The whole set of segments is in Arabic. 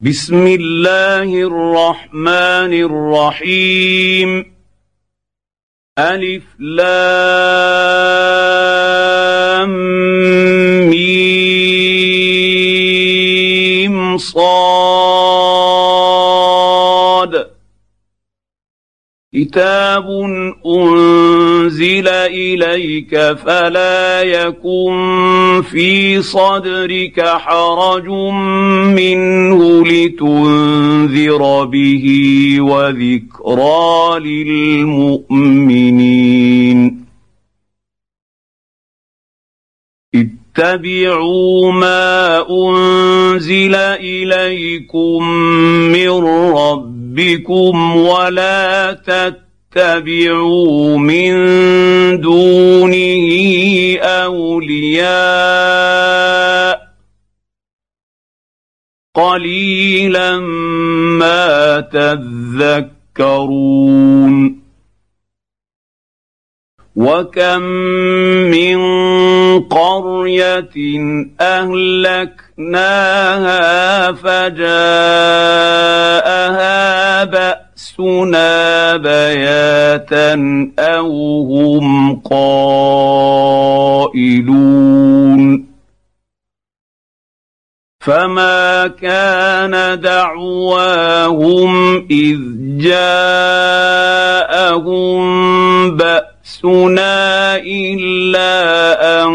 بسم الله الرحمن الرحيم. ألف لام ميم صاد. كتاب انزل اليك فلا يكن في صدرك حرج منه لتنذر به وذكرى للمؤمنين اتبعوا ما انزل اليكم من ربكم ولا تتبعوا من دونه اولياء قليلا ما تذكرون وكم من قريه اهلكناها فجاءها باسنا بياتا أو هم قائلون فما كان دعواهم اذ جاءهم بأس باسنا إلا أن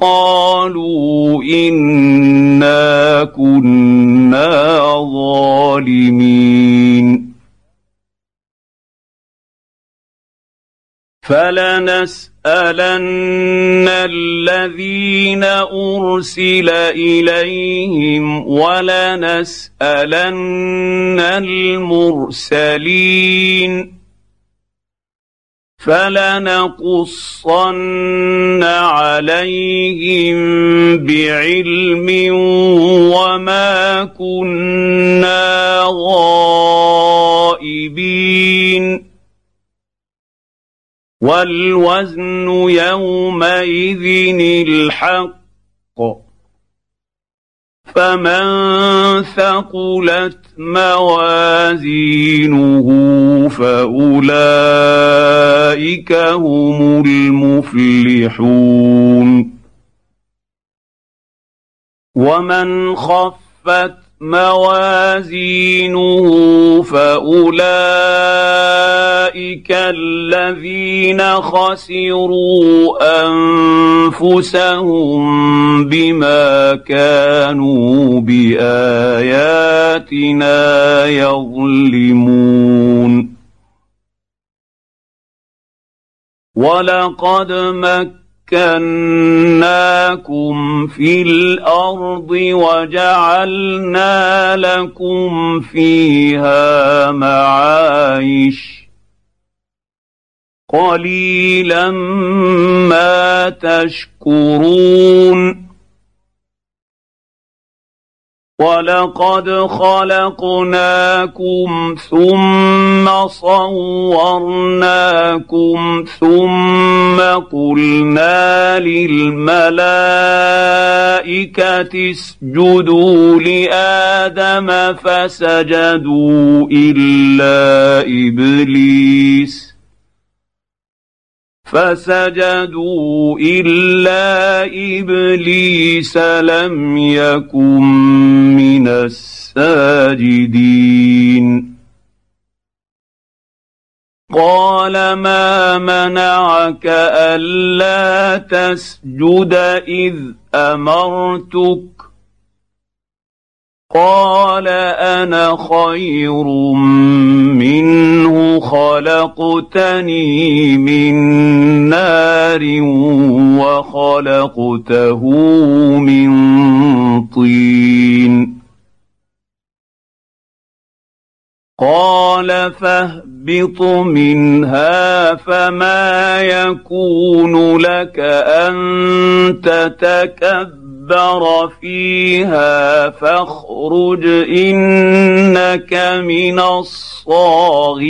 قالوا إنا كنا ظالمين. فلنسألن الذين أرسل إليهم ولنسألن المرسلين. فلنقصن عليهم بعلم وما كنا غائبين. والوزن يومئذ الحق. فمن ثقلت موازينه فأولئك هم المفلحون. ومن خفت موازينه فأولئك الذين خسروا أنفسهم بما كانوا بآياتنا يظلمون. ولقد مكنا مكناكم في الأرض وجعلنا لكم فيها معايش. قليلا ما تشكرون. ولقد خلقناكم ثم صورناكم ثم قلنا للملائكة اسجدوا لآدم فسجدوا إلا إبليس فسجدوا إلا إبليس لم يكن من الساجدين قال ما منعك ألا تسجد إذ أمرتك؟ قال أنا خير منه خلقتني من نار وخلقته من طين. قال فاهبط منها فما يكون لك ان تتكبر فيها فاخرج انك من الصاغرين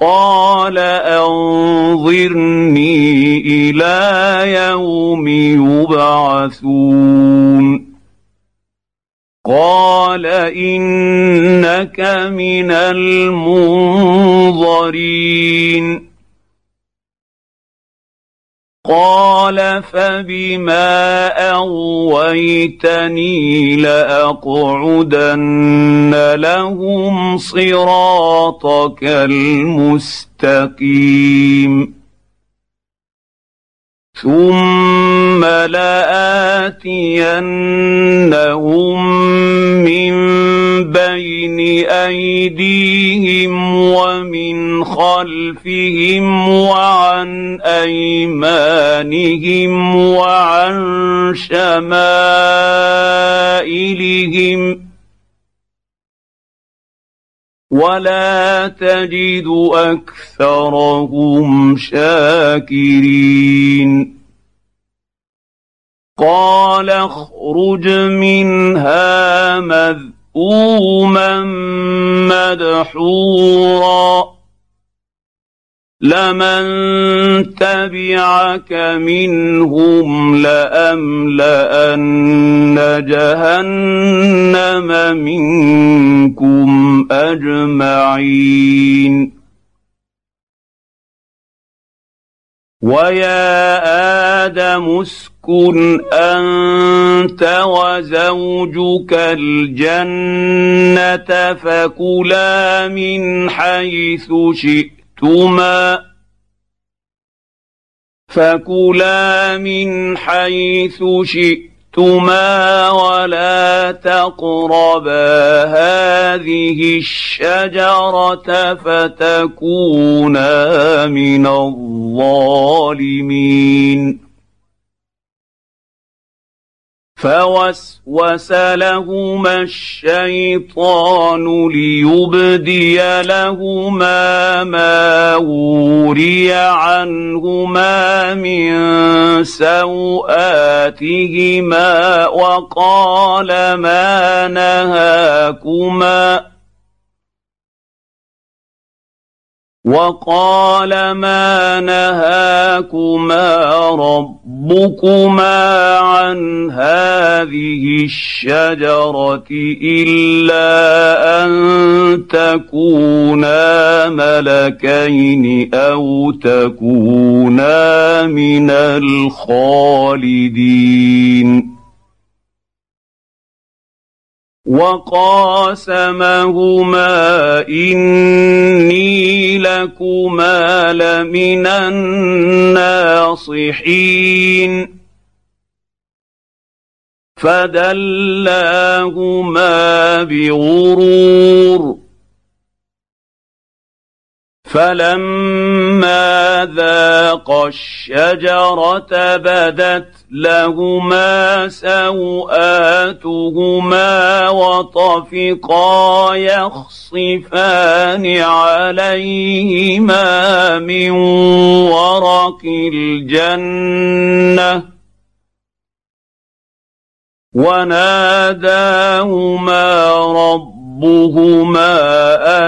قال انظرني إلى يوم يبعثون قال انك من المنظرين قال فبما اغويتني لاقعدن لهم صراطك المستقيم ثم لآتينهم من بين أيديهم ومن خلفهم وعن أيمانهم وعن شمائلهم ولا تجد أكثرهم شاكرين قال اخرج منها مذءوما مدحورا. لمن تبعك منهم لأملأن جهنم منكم أجمعين. ويا آدم اسكن انت وزوجك الجنه فكلا من حيث شئت شئتما فكلا من حيث شئتما ولا تقربا هذه الشجره فتكونا من الظالمين فوسوس لهما الشيطان ليبدي لهما ما وري عنهما من سواتهما وقال ما نهاكما وقال ما نهاكما ربكما عن هذه الشجرة إلا أن تكونا ملكين أو تكونا من الخالدين. وقاسمهما إني لكما لمن الناصحين. فدلاهما بغرور. فلما ذاقا الشجره بدت لهما سواتهما وطفقا يخصفان عليهما من ورق الجنه وناداهما رب ربهما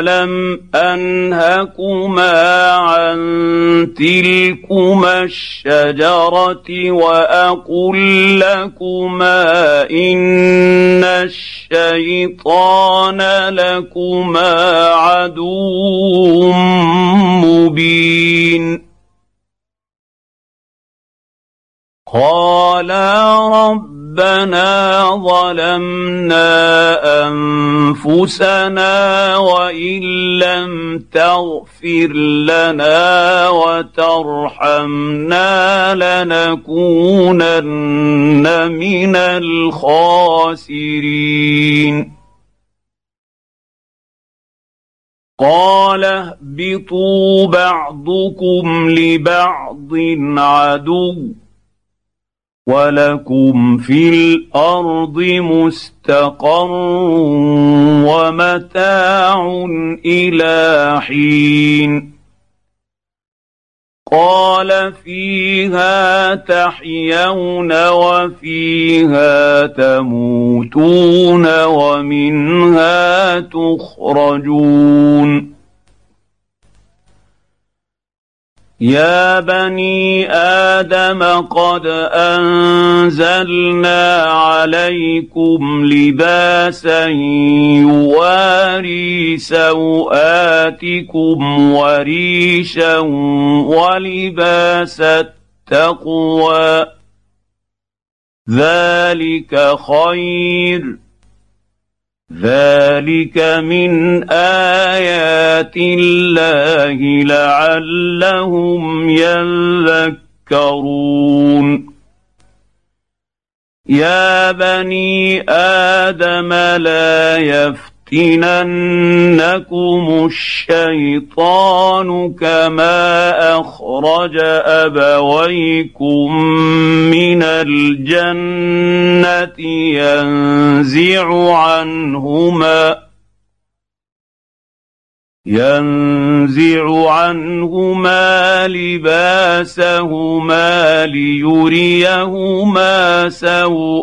الم انهكما عن تلكما الشجره واقل لكما ان الشيطان لكما عدو مبين قالا رب ربنا ظلمنا أنفسنا وإن لم تغفر لنا وترحمنا لنكونن من الخاسرين. قال اهبطوا بعضكم لبعض عدو. ولكم في الأرض مستقر ومتاع إلى حين قال فيها تحيون وفيها تموتون ومنها تخرجون يا بني آدم قد انزلنا عليكم لباسا يواري سواتكم وريشا ولباس التقوى ذلك خير ذلك من ايات الله لعلهم يذكرون يا بني آدم لا يفتح يفتننكم الشيطان كما أخرج أبويكم من الجنة ينزع عنهما ينزع عنهما لباسهما ليريهما سوآتهما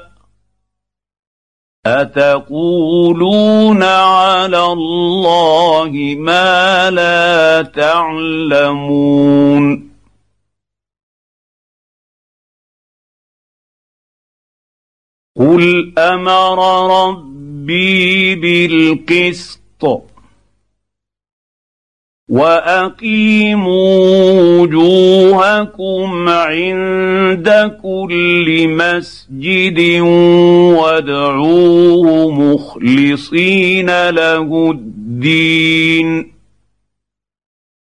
أتقولون على الله ما لا تعلمون؟ قل أمر ربي بالقسط واقيموا وجوهكم عند كل مسجد وادعوه مخلصين له الدين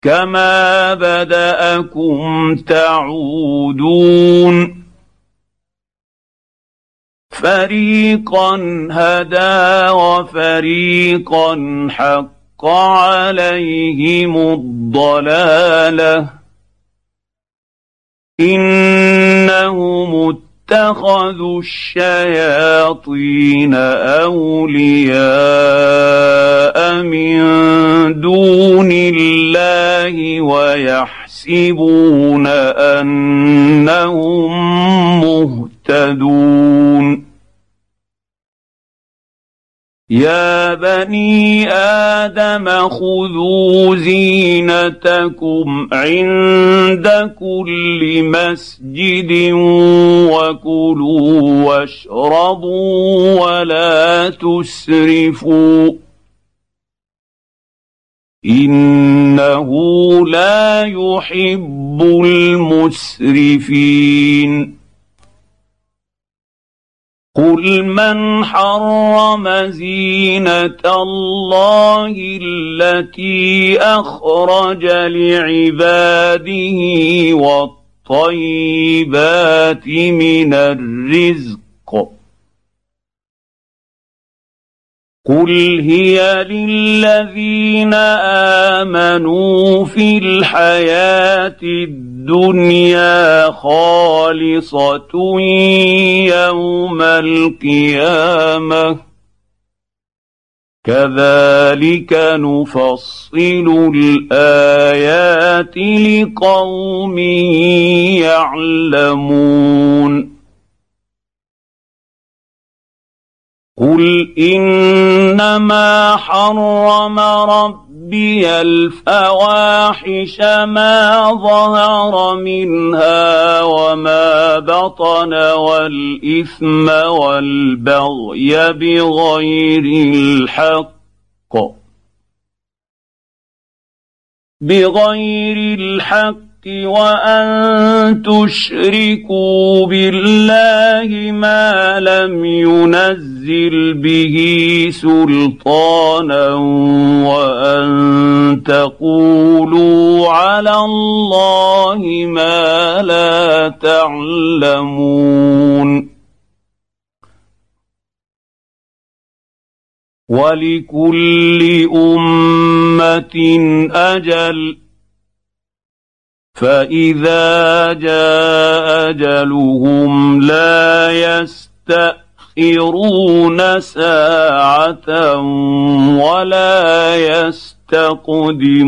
كما بداكم تعودون فريقا هدى وفريقا حق حق عليهم الضلاله انهم اتخذوا الشياطين اولياء من دون الله ويحسبون انهم مهتدون يا بني آدم خذوا زينتكم عند كل مسجد وكلوا واشربوا ولا تسرفوا انه لا يحب المسرفين قل من حرم زينه الله التي اخرج لعباده والطيبات من الرزق قل هي للذين امنوا في الحياة الدنيا خالصة يوم القيامة. كذلك نفصل الآيات لقوم يعلمون. قل انما حرم ربي الفواحش ما ظهر منها وما بطن والاثم والبغي بغير الحق بغير الحق وأن تشركوا بالله ما لم ينزل به سلطانا وأن تقولوا على الله ما لا تعلمون. ولكل أمة أجل. فإذا جاء أجلهم لا يستأخرون ساعة ولا يستقدمون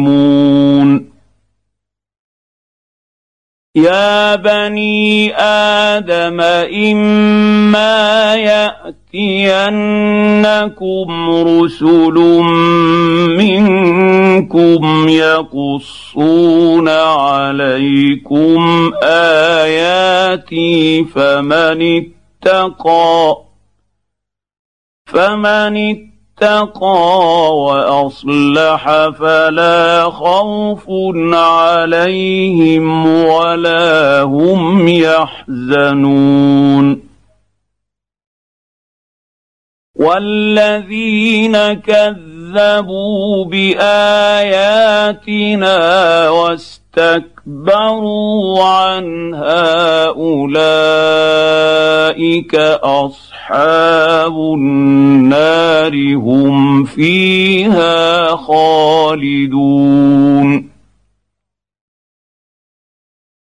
يا بني آدم إما يأتينكم رسل منكم يقصون عليكم آياتي فمن اتقى فمن اتقى اتقى وأصلح فلا خوف عليهم ولا هم يحزنون. والذين كذبوا بآياتنا واستكبروا عنها أولئك أصحاب النار هم فيها خالدون.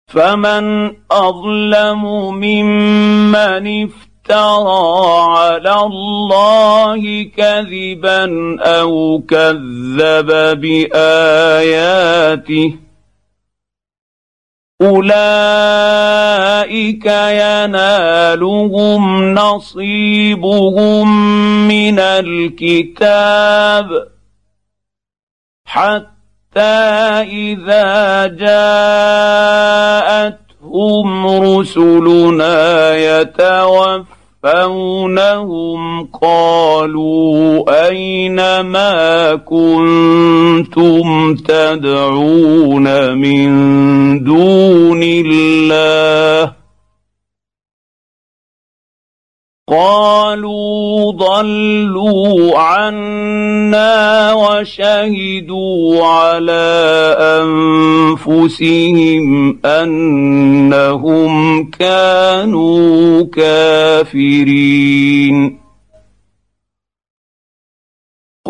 فمن أظلم ممن افترى على الله كذبا أو كذب بآياته أولئك ينالهم نصيبهم من الكتاب حتى إذا جاءتهم رسلنا يتوفون يتوفونهم قالوا اين ما كنتم تدعون من دون الله قالوا ضلوا عنا وشهدوا على أنفسهم أنهم كانوا كافرين.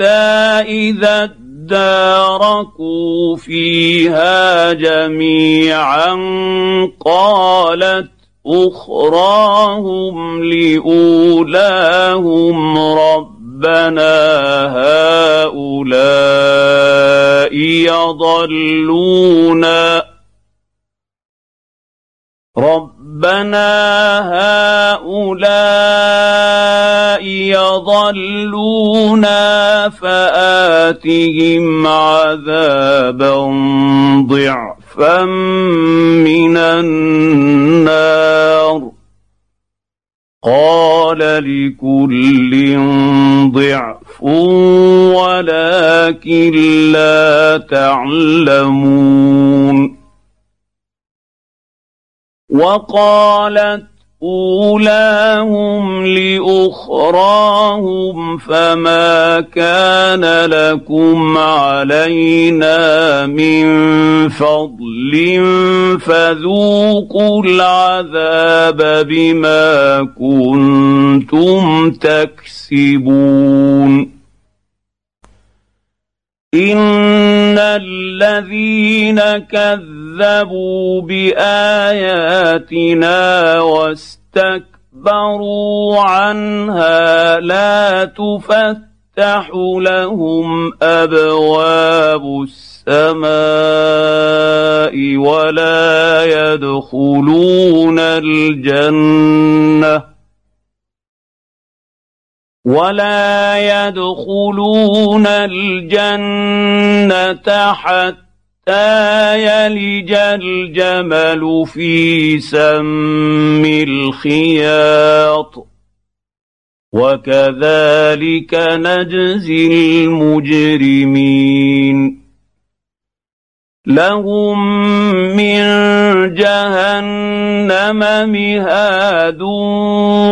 إذا اداركوا فيها جميعا قالت أخراهم لأولاهم ربنا هؤلاء يضلونا. ربنا هؤلاء يضلونا فآتهم عذابا ضعفا من النار. قال لكل ضعف ولكن لا تعلمون. وقالت أولاهم لأخراهم فما كان لكم علينا من فضل فذوقوا العذاب بما كنتم تكسبون ان الذين كذبوا باياتنا واستكبروا عنها لا تفتح لهم ابواب السماء ولا يدخلون الجنه ولا يدخلون الجنه حتى يلج الجمل في سم الخياط وكذلك نجزي المجرمين لهم من جهنم مهاد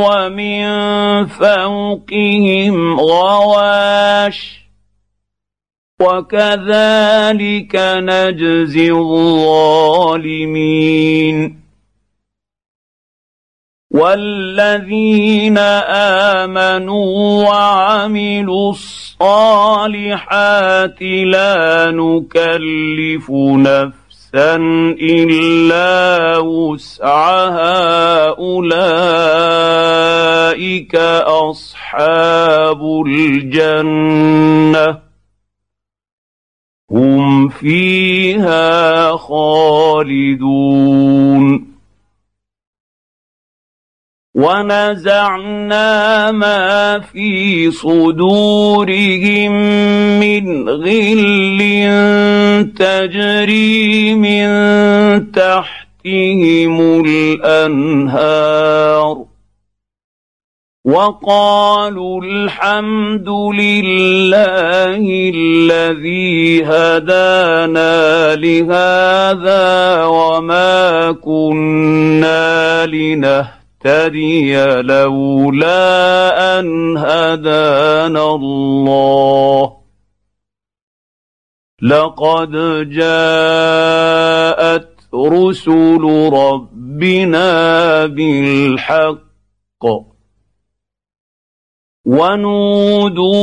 ومن فوقهم غواش وكذلك نجزي الظالمين والذين آمنوا وعملوا الصالحات لا نكلف نفسا الا وسعها اولئك اصحاب الجنه هم فيها خالدون ونزعنا ما في صدورهم من غل تجري من تحتهم الأنهار. وقالوا الحمد لله الذي هدانا لهذا وما كنا لنهتدي. نهتدي لولا ان هدانا الله لقد جاءت رسل ربنا بالحق ونودوا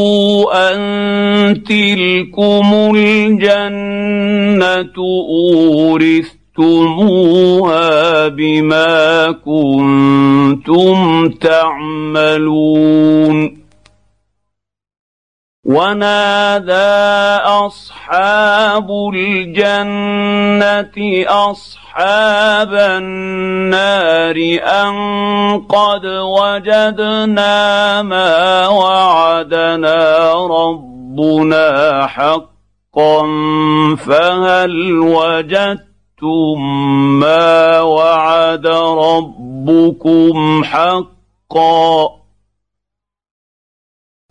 ان تلكم الجنه اورث اخذتموها بما كنتم تعملون. ونادى أصحاب الجنة أصحاب النار أن قد وجدنا ما وعدنا ربنا حقا فهل وجدت أَنفَقتُم مَّا وَعَدَ رَبُّكُمْ حَقًّا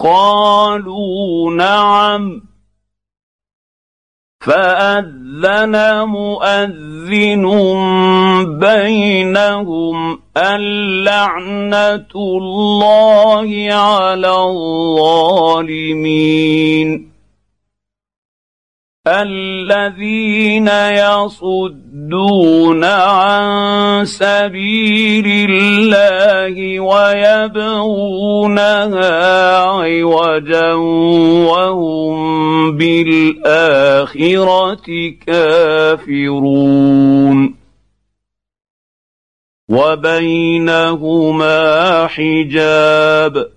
قَالُوا نَعَمْ فأذن مؤذن بينهم اللعنة الله على الظالمين الذين يصدون عن سبيل الله ويبغونها عوجا وهم بالآخرة كافرون. وبينهما حجاب.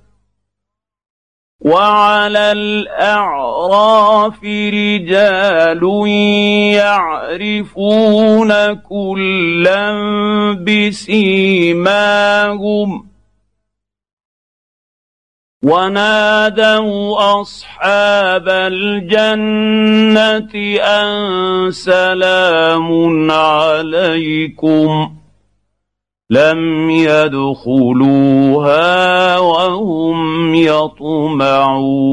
وعلى الأعراف رجال يعرفون كلا بسيماهم ونادوا أصحاب الجنة أن سلام عليكم لم يدخلوها وهم يطمعون.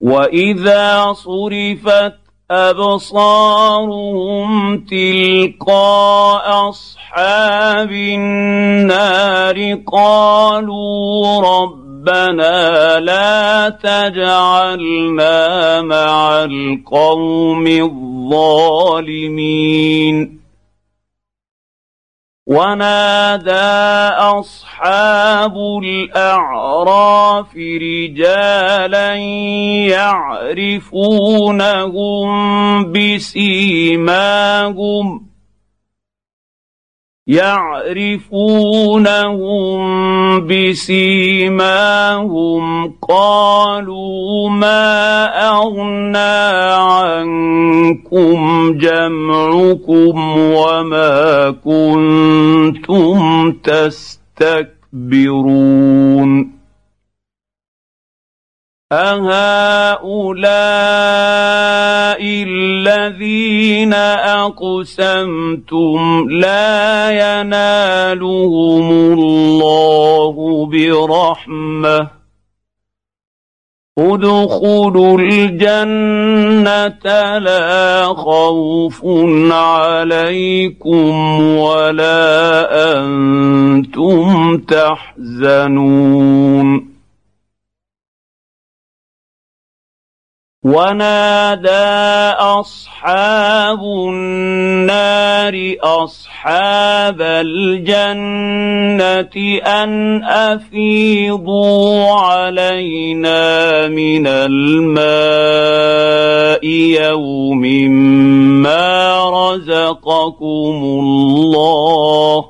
وإذا صرفت أبصارهم تلقاء أصحاب النار قالوا رب ربنا لا تجعلنا مع القوم الظالمين. ونادى أصحاب الأعراف رجالا يعرفونهم بسيماهم. يعرفونهم بسيماهم قالوا ما أغنى عنكم جمعكم وما كنتم تستكبرون أهؤلاء الذين أقسمتم لا ينالهم الله برحمة. ادخلوا الجنة لا خوف عليكم ولا أنتم تحزنون. ونادى اصحاب النار اصحاب الجنه ان افيضوا علينا من الماء يوم ما رزقكم الله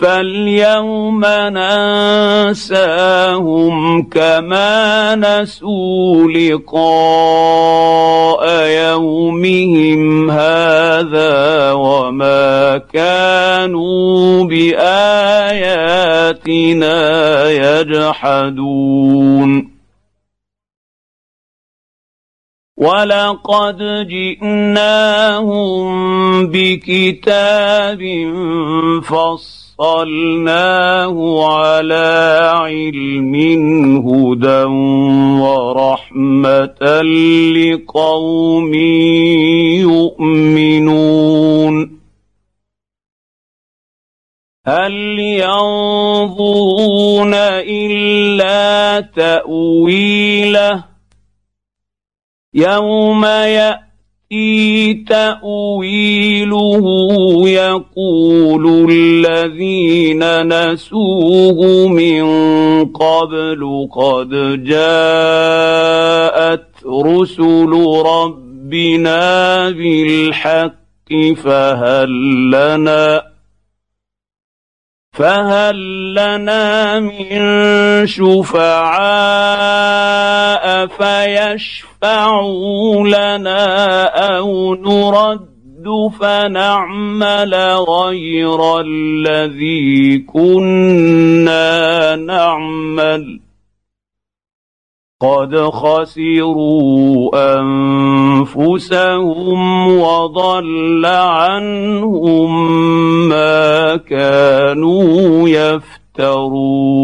فاليوم ننساهم كما نسوا لقاء يومهم هذا وما كانوا بآياتنا يجحدون. ولقد جئناهم بكتاب فصل فصلناه على علم هدى ورحمه لقوم يؤمنون هل ينظرون الا تاويله يوم ياتي ياتي تأويله يقول الذين نسوه من قبل قد جاءت رسل ربنا بالحق فهل لنا فهل لنا من شفعاء فيشفعوا لنا أو نرد فنعمل غير الذي كنا نعمل؟ قد خسروا انفسهم وضل عنهم ما كانوا يفترون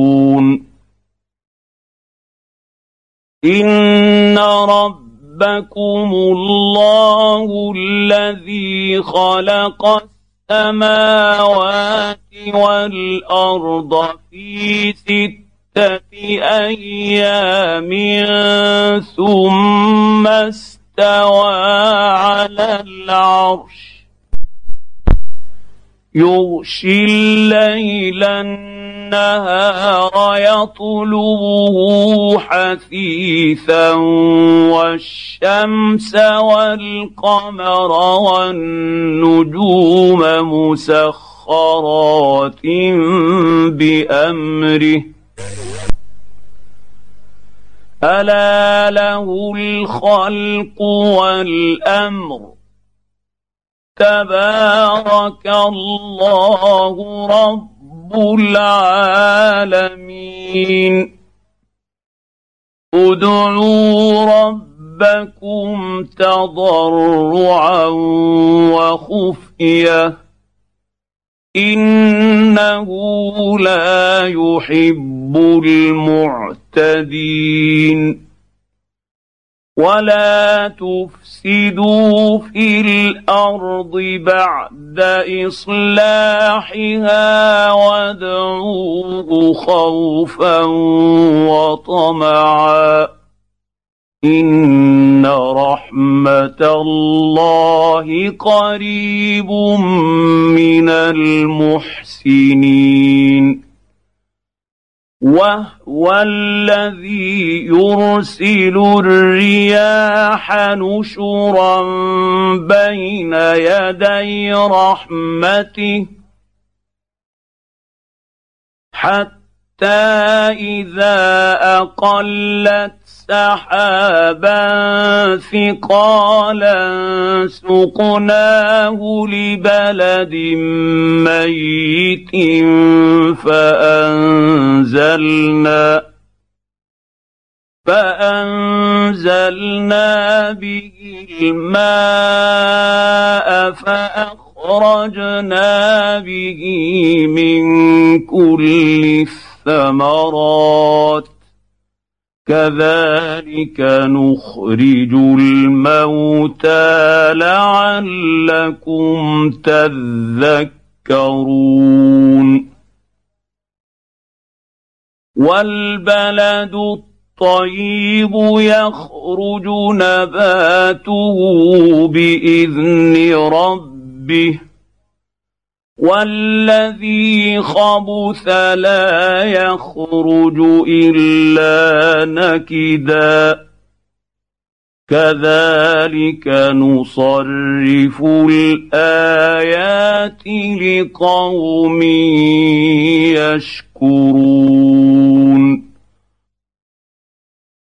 ان ربكم الله الذي خلق السماوات والارض في سته أيام ثم استوى على العرش. يغشي الليل النهار يطلبه حثيثا والشمس والقمر والنجوم مسخرات بأمره. ألا له الخلق والأمر. تبارك الله رب العالمين. ادعوا ربكم تضرعا وخفية. إنه لا يحب المعتدين. ولا تفسدوا في الأرض بعد إصلاحها وادعوه خوفا وطمعا. ان رحمه الله قريب من المحسنين وهو الذي يرسل الرياح نشرا بين يدي رحمته حتى اذا اقلت سحابا ثقالا سقناه لبلد ميت فأنزلنا فأنزلنا به الماء فأخرجنا به من كل الثمرات كذلك نخرج الموتى لعلكم تذكرون. والبلد الطيب يخرج نباته بإذن ربه. والذي خبث لا يخرج الا نكدا كذلك نصرف الايات لقوم يشكرون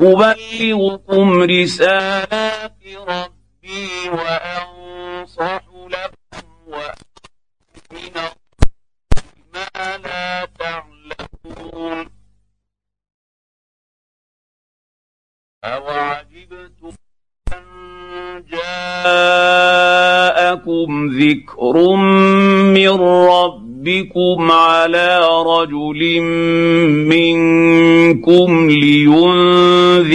أبلغكم رسالات ربي وأنصح لكم وأؤمن ما لا تعلمون. أوعجبتم أن جاءكم ذكر من ربكم على رجل منكم لينذركم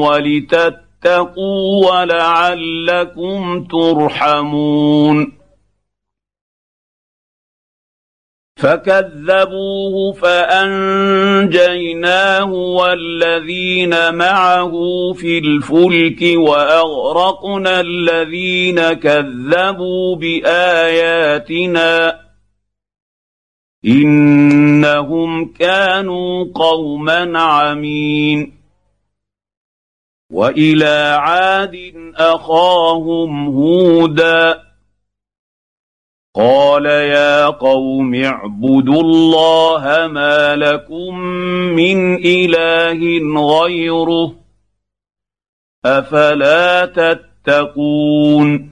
ولتتقوا ولعلكم ترحمون فكذبوه فانجيناه والذين معه في الفلك واغرقنا الذين كذبوا باياتنا إنهم كانوا قوما عمين. وإلى عاد أخاهم هودا. قال يا قوم اعبدوا الله ما لكم من إله غيره أفلا تتقون؟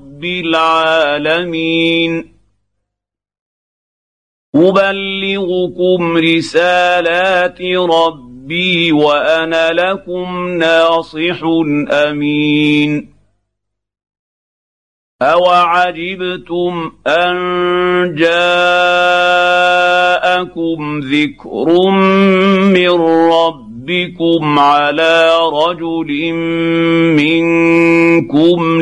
رب العالمين. أبلغكم رسالات ربي وأنا لكم ناصح أمين. أوعجبتم أن جاءكم ذكر من ربكم على رجل منكم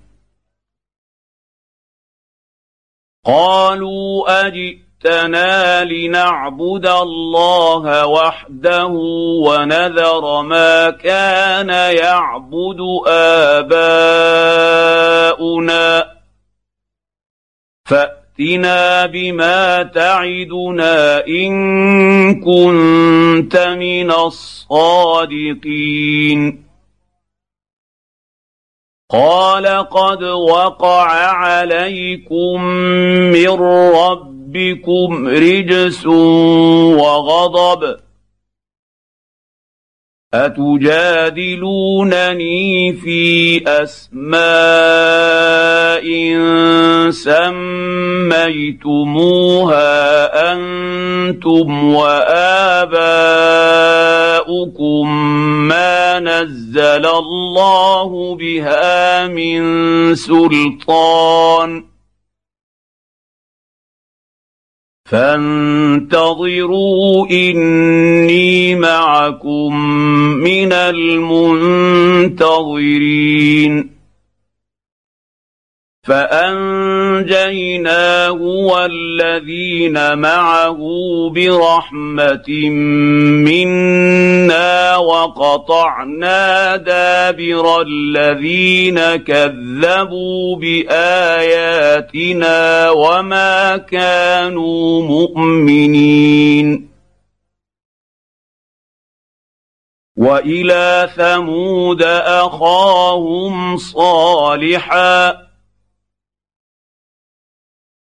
قالوا اجئ جئتنا لنعبد الله وحده ونذر ما كان يعبد آباؤنا. فأتنا بما تعدنا إن كنت من الصادقين. قال قد وقع عليكم من رب ربكم رجس وغضب. أتجادلونني في أسماء سميتموها أنتم وآباؤكم ما نزل الله بها من سلطان فانتظروا إني معكم من المنتظرين. فأنجيناه والذين معه برحمة منا وقطعنا دابر الذين كذبوا بآياتنا وما كانوا مؤمنين. وإلى ثمود أخاهم صالحا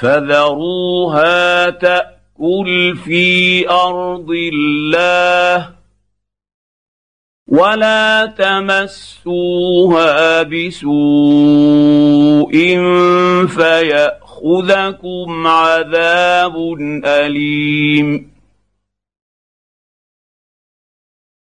فذروها تأكل في أرض الله ولا تمسوها بسوء فيأخذكم عذاب أليم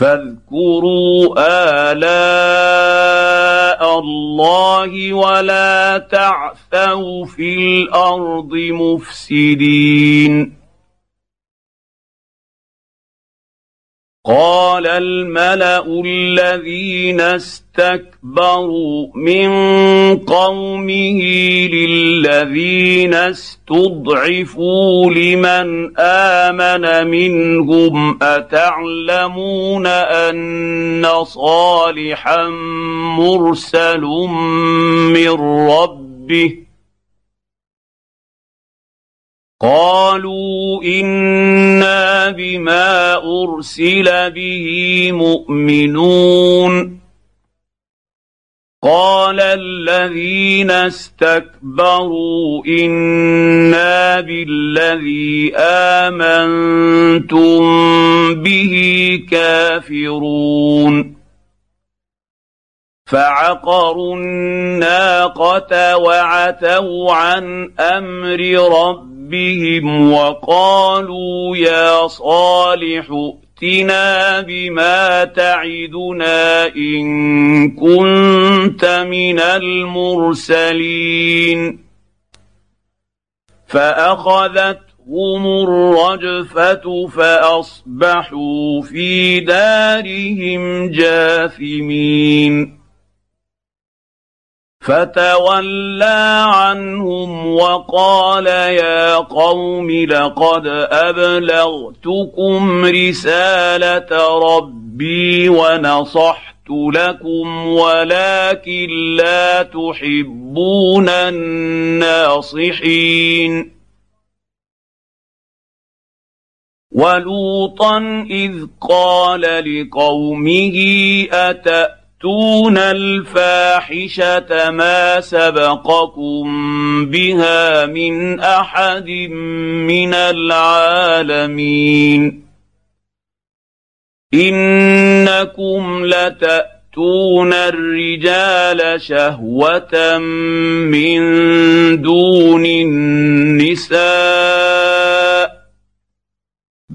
فاذكروا آلاء الله ولا تعثوا في الأرض مفسدين. قال الملأ الذين استكبروا من قومه للذين استضعفوا لمن آمن منهم أتعلمون أن صالحا مرسل من ربه قالوا إنا بما أرسل به مؤمنون. قال الذين استكبروا إنا بالذي آمنتم به كافرون. فعقروا الناقة وعتوا عن أمر ربهم ربهم وقالوا يا صالح ائتنا بما تعدنا ان كنت من المرسلين فاخذتهم الرجفه فاصبحوا في دارهم جاثمين فتولى عنهم وقال يا قوم لقد أبلغتكم رسالة ربي ونصحت لكم ولكن لا تحبون الناصحين. ولوطا إذ قال لقومه اتأ تاتون الفاحشه ما سبقكم بها من احد من العالمين انكم لتاتون الرجال شهوه من دون النساء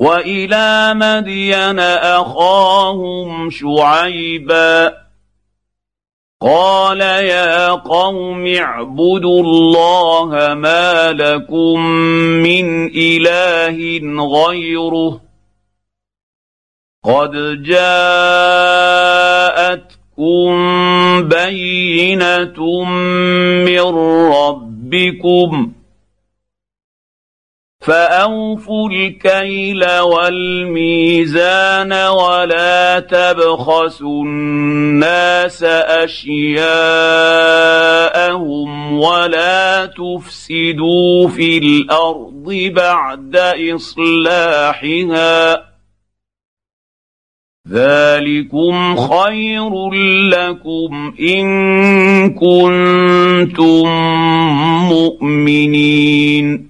وإلى مدين أخاهم شعيبا. قال يا قوم اعبدوا الله ما لكم من إله غيره. قد جاءتكم بينة من ربكم فاوفوا الكيل والميزان ولا تبخسوا الناس أشياءهم ولا تفسدوا في الأرض بعد إصلاحها ذلكم خير لكم إن كنتم مؤمنين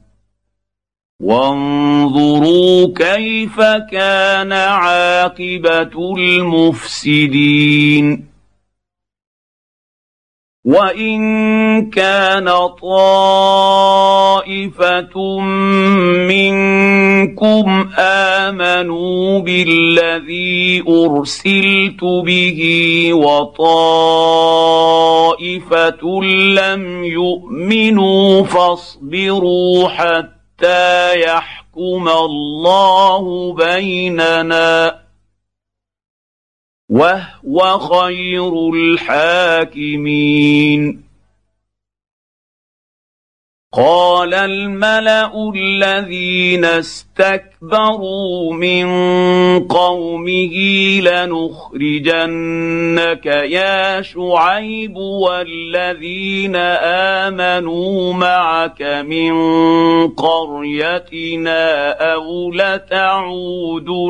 وانظروا كيف كان عاقبة المفسدين. وإن كان طائفة منكم آمنوا بالذي أرسلت به وطائفة لم يؤمنوا فاصبروا حتى حتى يحكم الله بيننا وهو خير الحاكمين. قال الملا الذين استكبروا من قومه لنخرجنك يا شعيب والذين امنوا معك من قريتنا أو لتعودن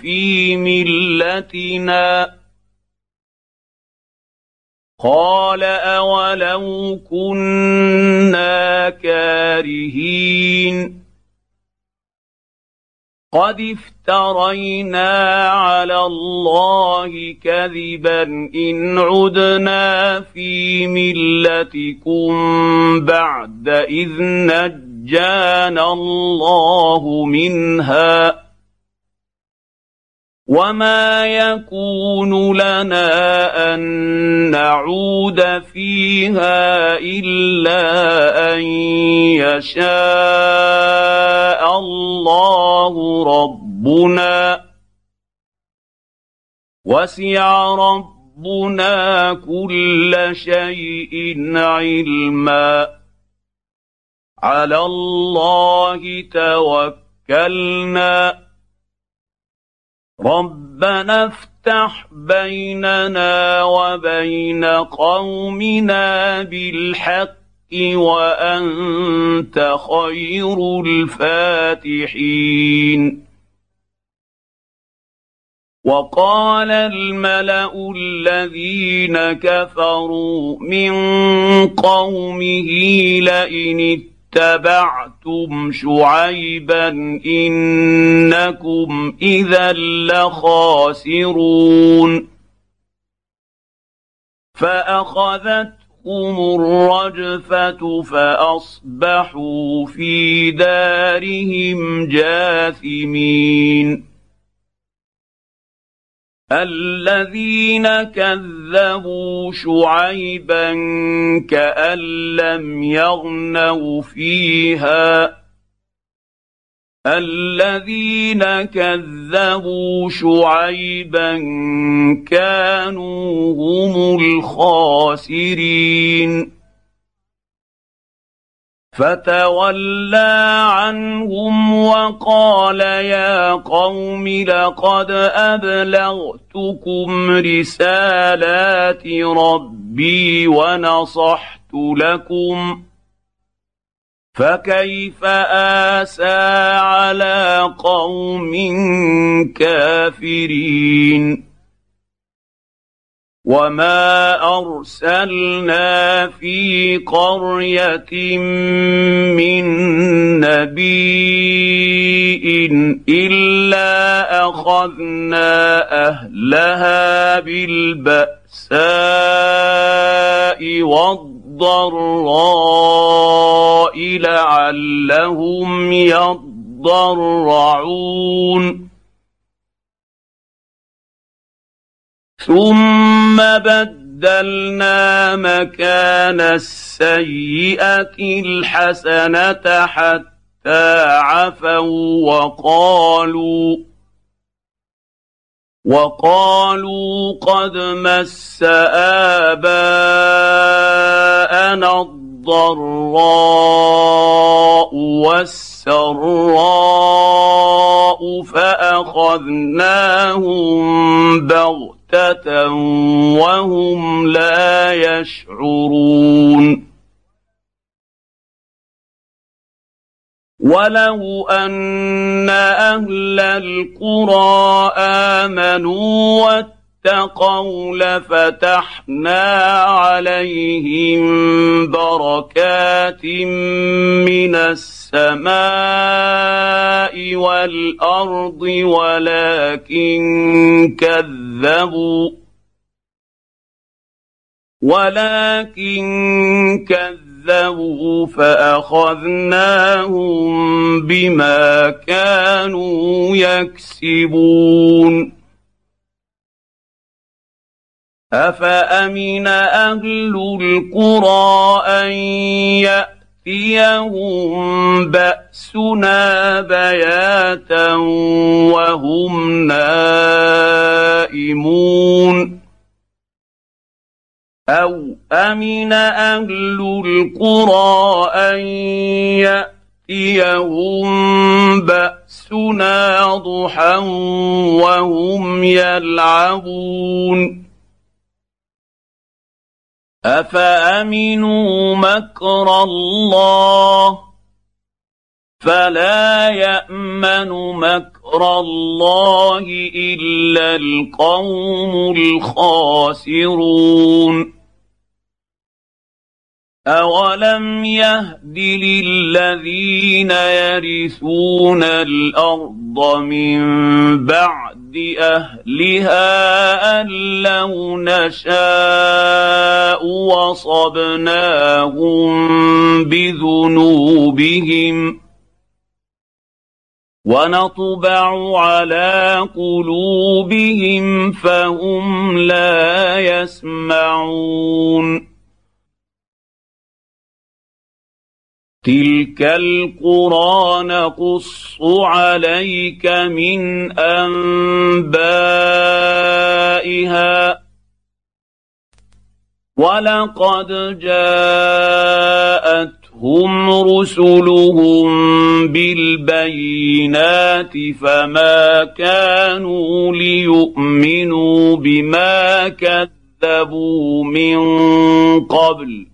في ملتنا قال أولو كنا كارهين قد افترينا على الله كذبا إن عدنا في ملتكم بعد إذ نجانا الله منها وما يكون لنا ان نعود فيها الا ان يشاء الله ربنا وسع ربنا كل شيء علما على الله توكلنا ربنا افتح بيننا وبين قومنا بالحق وأنت خير الفاتحين. وقال الملأ الذين كفروا من قومه لئن اتبعتم شعيبا إنكم إذا لخاسرون فأخذتهم الرجفة فأصبحوا في دارهم جاثمين الذين كذبوا شعيبا كأن لم يغنوا فيها. الذين كذبوا شعيبا كانوا هم الخاسرين. فتولى عنهم وقال يا قوم لقد أبلغتكم رسالات ربي ونصحت لكم فكيف آسى على قوم كافرين وما ارسلنا في قريه من نبي الا اخذنا اهلها بالباساء والضراء لعلهم يضرعون ثم بدلنا مكان السيئه الحسنه حتى عفوا وقالوا وقالوا قد مس اباءنا الضراء والسراء فاخذناهم بغته بغته وهم لا يشعرون ولو ان أهل القرى امنوا واتقوا لفتحنا عليهم بركات من السماء والأرض ولكن كذبوا ولكن كذبوا فأخذناهم بما كانوا يكسبون افامن أهل القرى ان ياتيهم باسنا بياتا وهم نائمون أو امن أهل القرى ان ياتيهم باسنا ضحى وهم يلعبون افامنوا مكر الله فلا يامن مكر الله الا القوم الخاسرون اولم يهد للذين يرثون الأرض من بعد أهلها أن لو نشاء وصبناهم بذنوبهم ونطبع على قلوبهم فهم لا يسمعون تلك القرى نقص عليك من انبائها ولقد جاءتهم رسلهم بالبينات فما كانوا ليؤمنوا بما كذبوا من قبل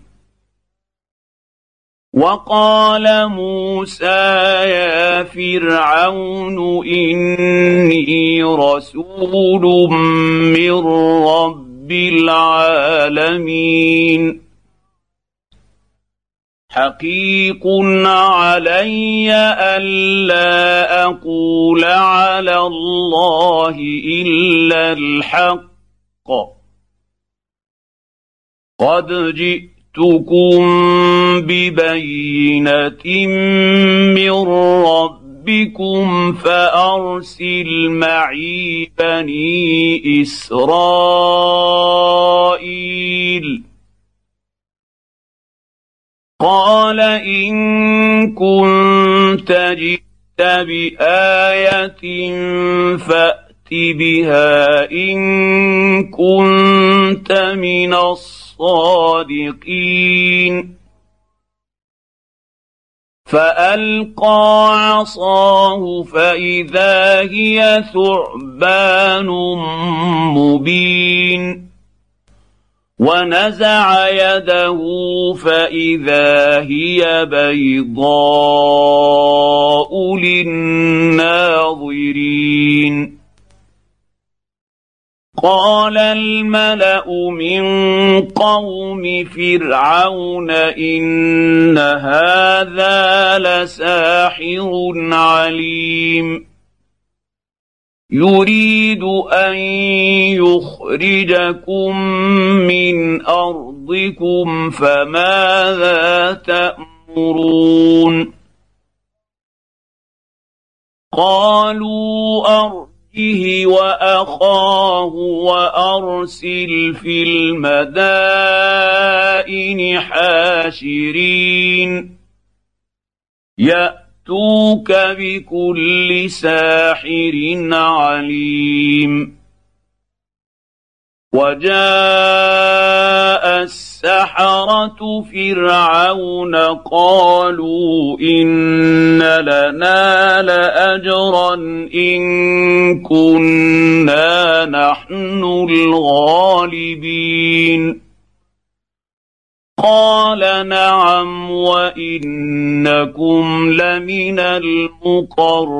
وقال موسى يا فرعون إني رسول من رب العالمين. حقيق علي ألا أقول على الله إلا الحق. قد جئت جئتكم ببينة من ربكم فأرسل معي بني إسرائيل. قال إن كنت جئت بآية فأت بها إن كنت من الصالحين الصادقين فألقى عصاه فإذا هي ثعبان مبين. ونزع يده فإذا هي بيضاء للناظرين. قال الملأ من قوم فرعون إن هذا لساحر عليم. يريد أن يخرجكم من أرضكم فماذا تأمرون؟ قالوا أرض به وأخاه وأرسل في المدائن حاشرين. يأتوك بكل ساحر عليم. وجاء السحره فرعون قالوا إن لنا لأجرا إن كنا نحن الغالبين. قال نعم وإنكم لمن المقربين.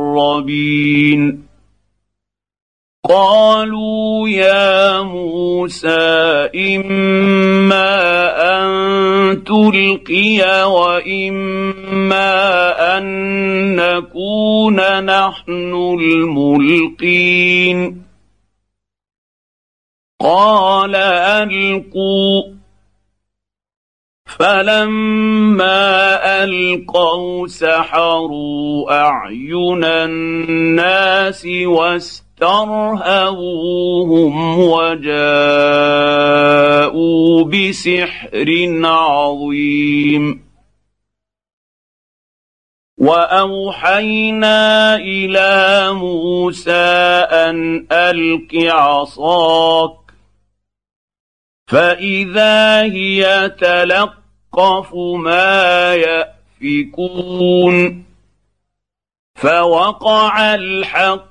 قالوا يا موسى إما أن تلقي وإما أن نكون نحن الملقين. قال ألقوا. فلما ألقوا سحروا أعين الناس واسترهبوهم وجاءوا بسحر عظيم. وأوحينا إلى موسى أن ألق عصاك فإذا هي تلقف ما يأفكون. فوقع الحق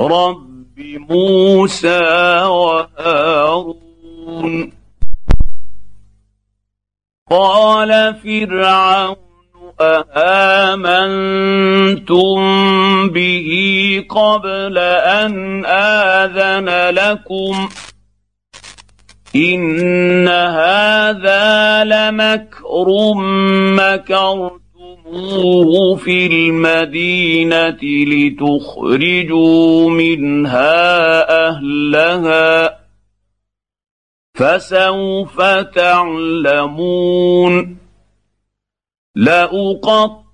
رب موسى وهارون قال فرعون اامنتم به قبل ان اذن لكم ان هذا لمكر مكرتموه في المدينة لتخرجوا منها أهلها. فسوف تعلمون.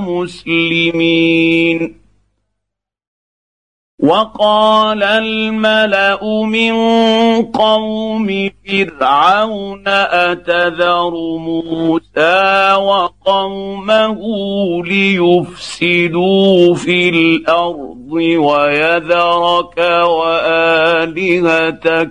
مسلمين. وقال الملأ من قوم فرعون أتذر موسى وقومه ليفسدوا في الأرض ويذرك وآلهتك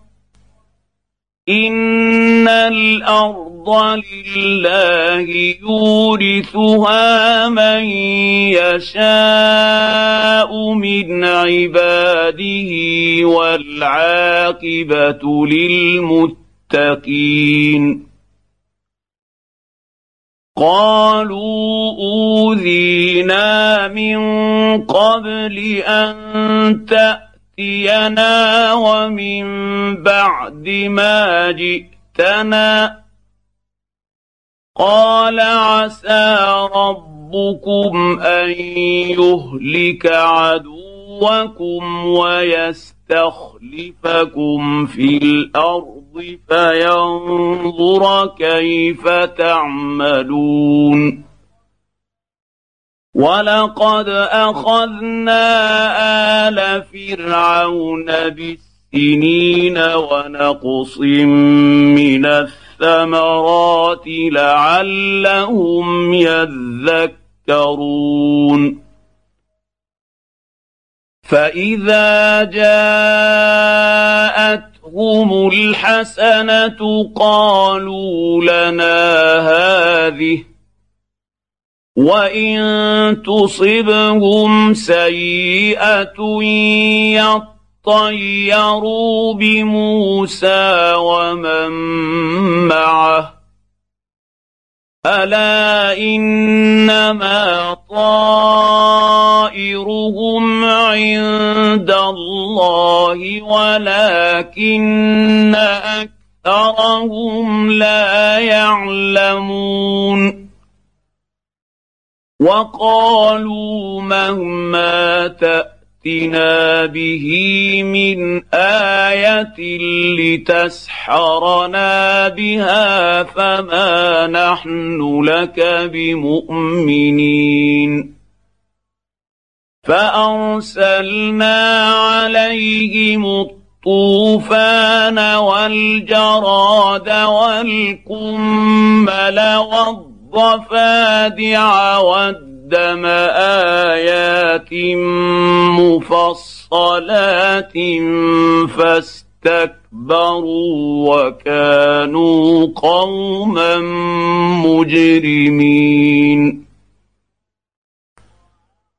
ان الأرض لله يورثها من يشاء من عباده والعاقبه للمتقين قالوا اوذينا من قبل ان تأتي ياتينا ومن بعد ما جئتنا قال عسى ربكم ان يهلك عدوكم ويستخلفكم في الأرض فينظر كيف تعملون ولقد اخذنا ال فرعون بالسنين ونقص من الثمرات لعلهم يذكرون فاذا جاءتهم الحسنه قالوا لنا هذه وان تصبهم سيئه يطيروا بموسى ومن معه الا انما طائرهم عند الله ولكن اكثرهم لا يعلمون وقالوا مهما تأتنا به من آية لتسحرنا بها فما نحن لك بمؤمنين. فأرسلنا عليهم الطوفان والجراد والقمل والضفادع الضفادع والدم آيات مفصلات فاستكبروا وكانوا قوما مجرمين.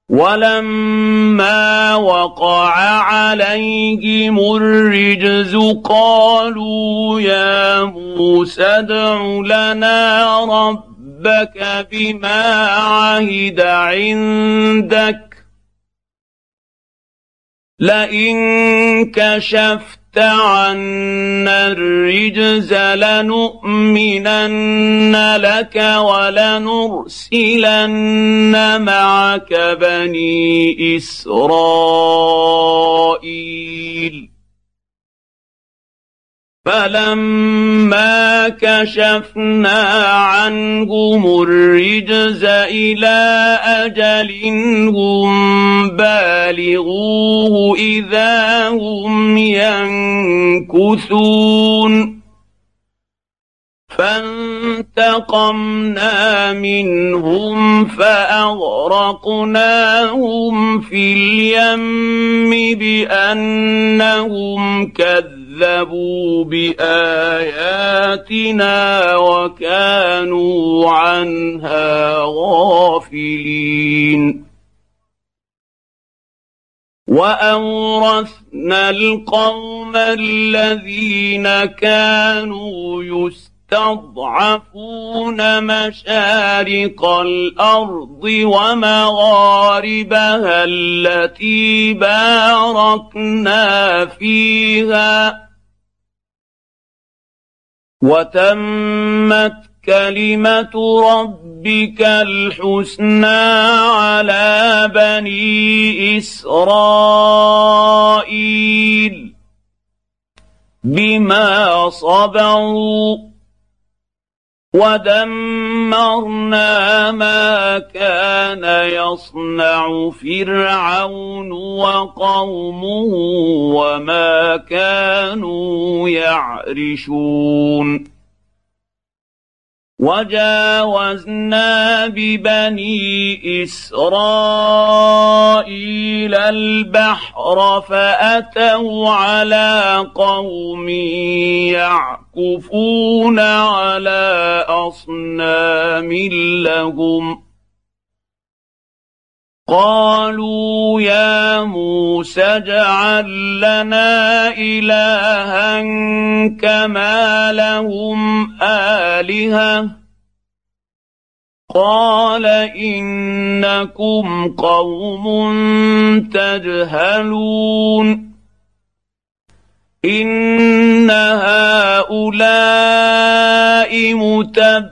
ولما وقع عليهم الرجز قالوا يا موسى ادع لنا رب ربك بما عهد عندك. لئن كشفت عنا الرجز لنؤمنن لك ولنرسلن معك بني إسرائيل. فلما كشفنا عنهم الرجز إلى أجل هم بالغوه اذا هم ينكثون فانتقمنا منهم فاغرقناهم في اليم بانهم كذبوا كذبوا باياتنا وكانوا عنها غافلين واورثنا القوم الذين كانوا يستضعفون مشارق الأرض ومغاربها التي باركنا فيها وتمت كلمة ربك الحسنى على بني إسرائيل بما صبروا ودمرنا ما كان يصنع فرعون وقومه وما كانوا يعرشون وجاوزنا ببني إسرائيل البحر فأتوا على قوم يعكفون على أصنام لهم قالوا يا موسى اجعل لنا إلها كما لهم آلهة. قال إنكم قوم تجهلون. إن هؤلاء متبعون.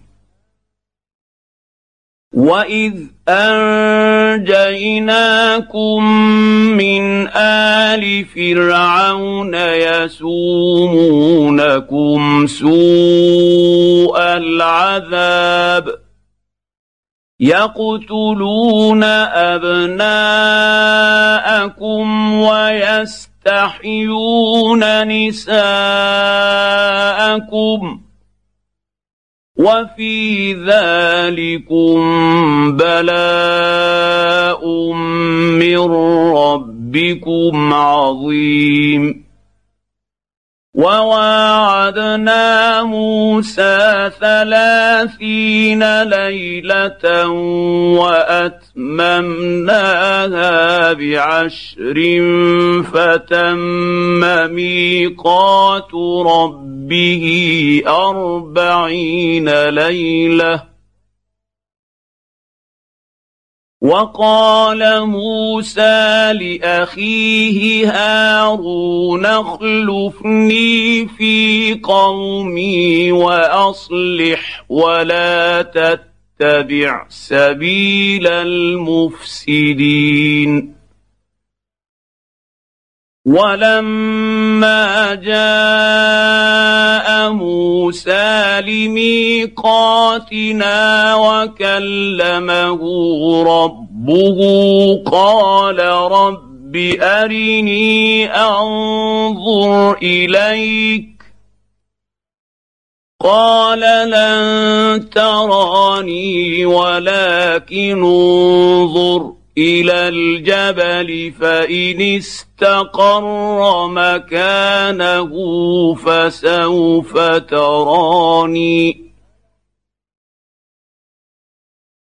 واذ انجيناكم من ال فرعون يسومونكم سوء العذاب يقتلون ابناءكم ويستحيون نساءكم وفي ذلكم بلاء من ربكم عظيم. وواعدنا موسى ثلاثين ليلة وأتممناها بعشر فتم ميقات ربه أربعين ليلة وقال موسى لأخيه هارون اخلفني في قومي وأصلح ولا تتبع سبيل المفسدين. ولما جاء موسى لميقاتنا وكلمه ربه قال رب أرني أنظر إليك قال لن تراني ولكن انظر إلى الجبل فإن استقر مكانه فسوف تراني.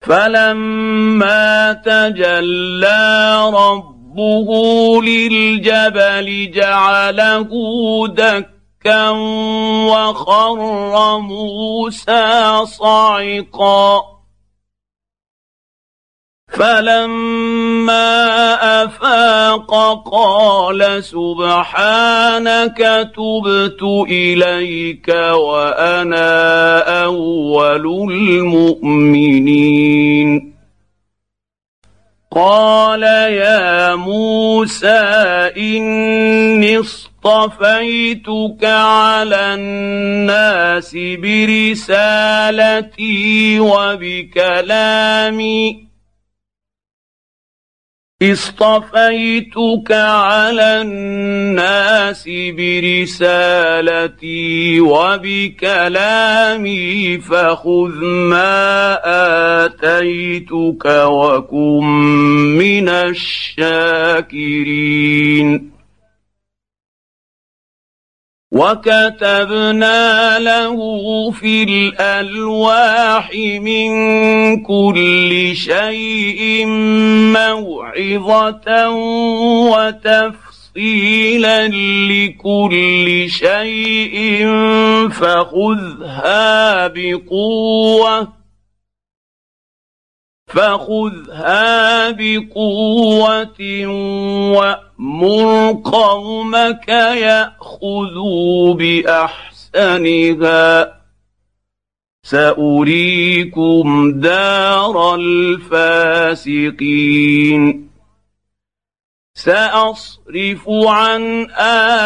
فلما تجلى ربه للجبل جعله دكا وخر موسى صعقا. فلما أفاق قال سبحانك تبت إليك وأنا أول المؤمنين. قال يا موسى إني اصطفيتك على الناس برسالتي وبكلامي. اصطفيتك على الناس برسالتي وبكلامي فخذ ما آتيتك وكن من الشاكرين. وكتبنا له في الالواح من كل شيء موعظه وتفصيلا لكل شيء فخذها بقوه فخذها بقوة وأمر قومك يأخذوا بأحسنها. سأريكم دار الفاسقين. سأصرف عن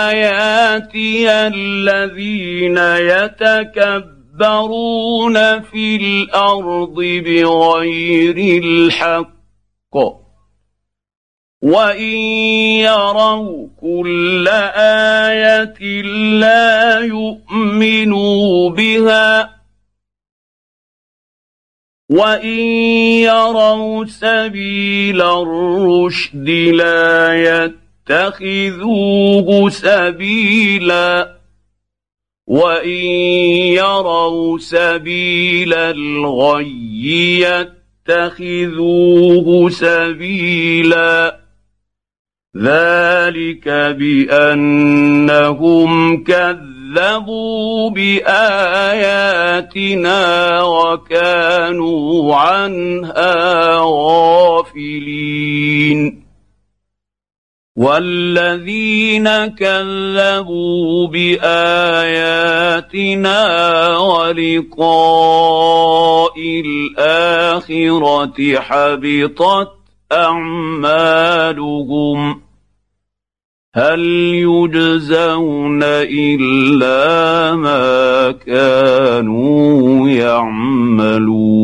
آياتي الذين يتكبرون. يتكبرون في الأرض بغير الحق وان يروا كل إيه لا يؤمنوا بها وان يروا سبيل الرشد لا يتخذوه سبيلا وان يروا سبيل الغي يتخذوه سبيلا ذلك بانهم كذبوا باياتنا وكانوا عنها غافلين والذين كذبوا باياتنا ولقاء الاخره حبطت اعمالهم هل يجزون الا ما كانوا يعملون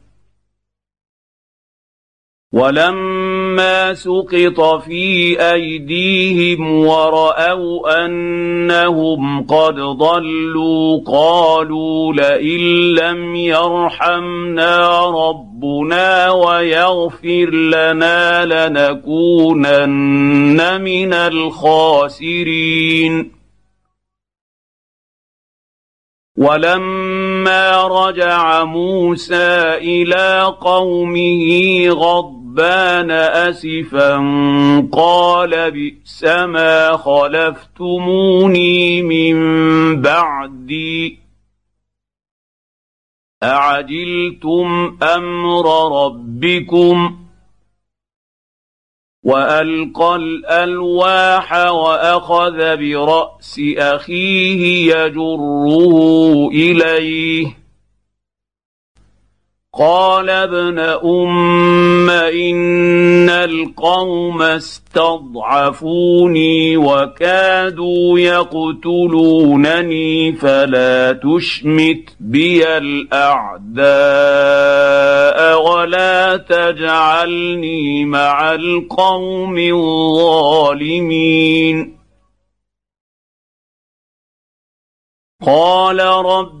ولما سقط في أيديهم ورأوا أنهم قد ضلوا قالوا لئن لم يرحمنا ربنا ويغفر لنا لنكونن من الخاسرين. ولما رجع موسى إلى قومه غض رهبان أسفا قال بئس ما خلفتموني من بعدي أعجلتم أمر ربكم وألقى الألواح وأخذ برأس أخيه يجره إليه قال ابن أم إن القوم استضعفوني وكادوا يقتلونني فلا تشمت بي الأعداء ولا تجعلني مع القوم الظالمين. قال رب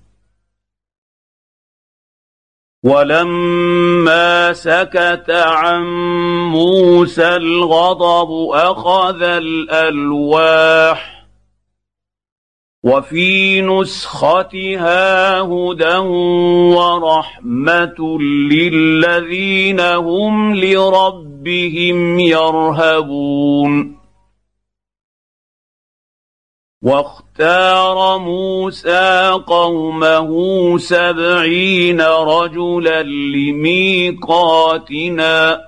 ولما سكت عن موسى الغضب أخذ الألواح وفي نسختها هدى ورحمة للذين هم لربهم يرهبون واختار موسى قومه سبعين رجلا لميقاتنا.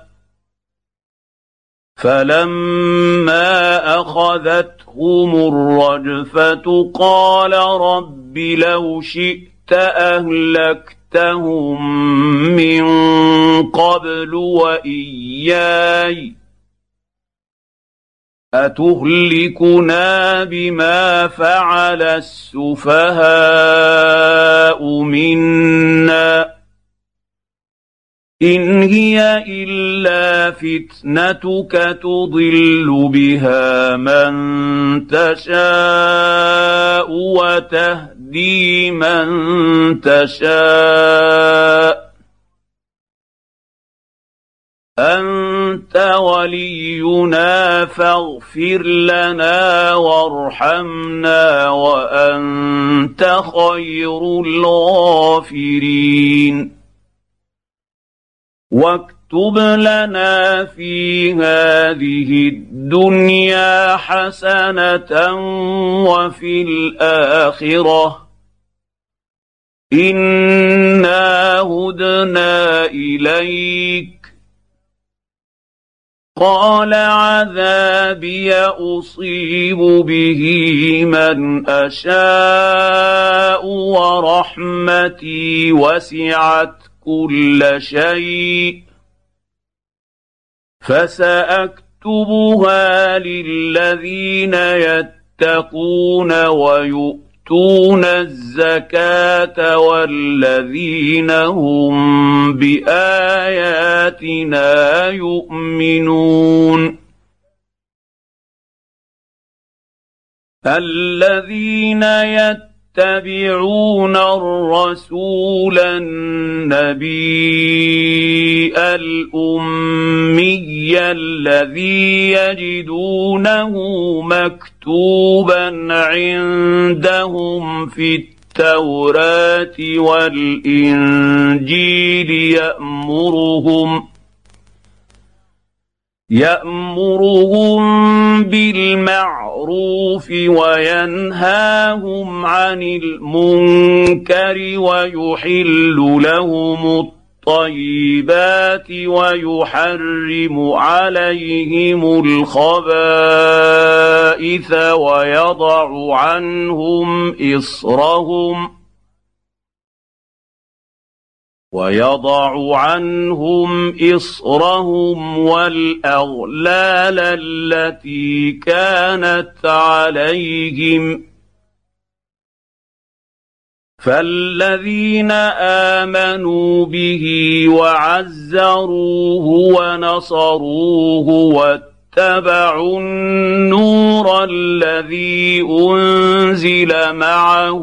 فلما أخذتهم الرجفة قال رب لو شئت أهلكتهم من قبل وإياي. أتهلكنا بما فعل السفهاء منا إن هي إلا فتنتك تضل بها من تشاء وتهدي من تشاء أنت ولينا فاغفر لنا وارحمنا وأنت خير الغافرين. واكتب لنا في هذه الدنيا حسنة وفي الآخرة. إنا هدنا إليك. قال عذابي اصيب به من اشاء ورحمتي وسعت كل شيء فساكتبها للذين يتقون ويؤتون الزكاة والذين هم بآياتنا يؤمنون. الذين يتقون يتبعون الرسول النبي الأمي الذي يجدونه مكتوبا عندهم في التوراة والإنجيل يأمرهم يأمرهم بالمعروف وينهاهم عن المنكر ويحل لهم الطيبات ويحرم عليهم الخبائث ويضع عنهم إصرهم ويضع عنهم إصرهم والأغلال التي كانت عليهم. فالذين آمنوا به وعزروه ونصروه اتبعوا النور الذي أنزل معه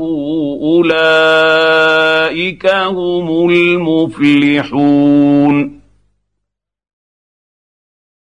أولئك هم المفلحون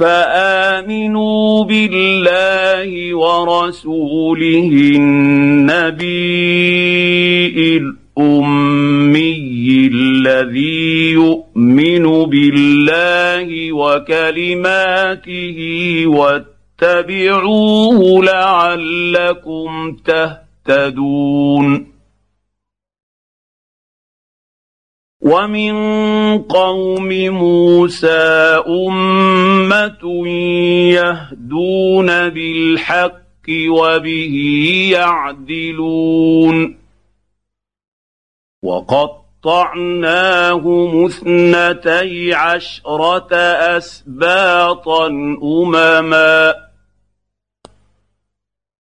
فآمنوا بالله ورسوله النبي الأمي الذي يؤمن بالله وكلماته واتبعوه لعلكم تهتدون ومن قوم موسى امه يهدون بالحق وبه يعدلون وقطعناهم اثنتي عشره اسباطا امما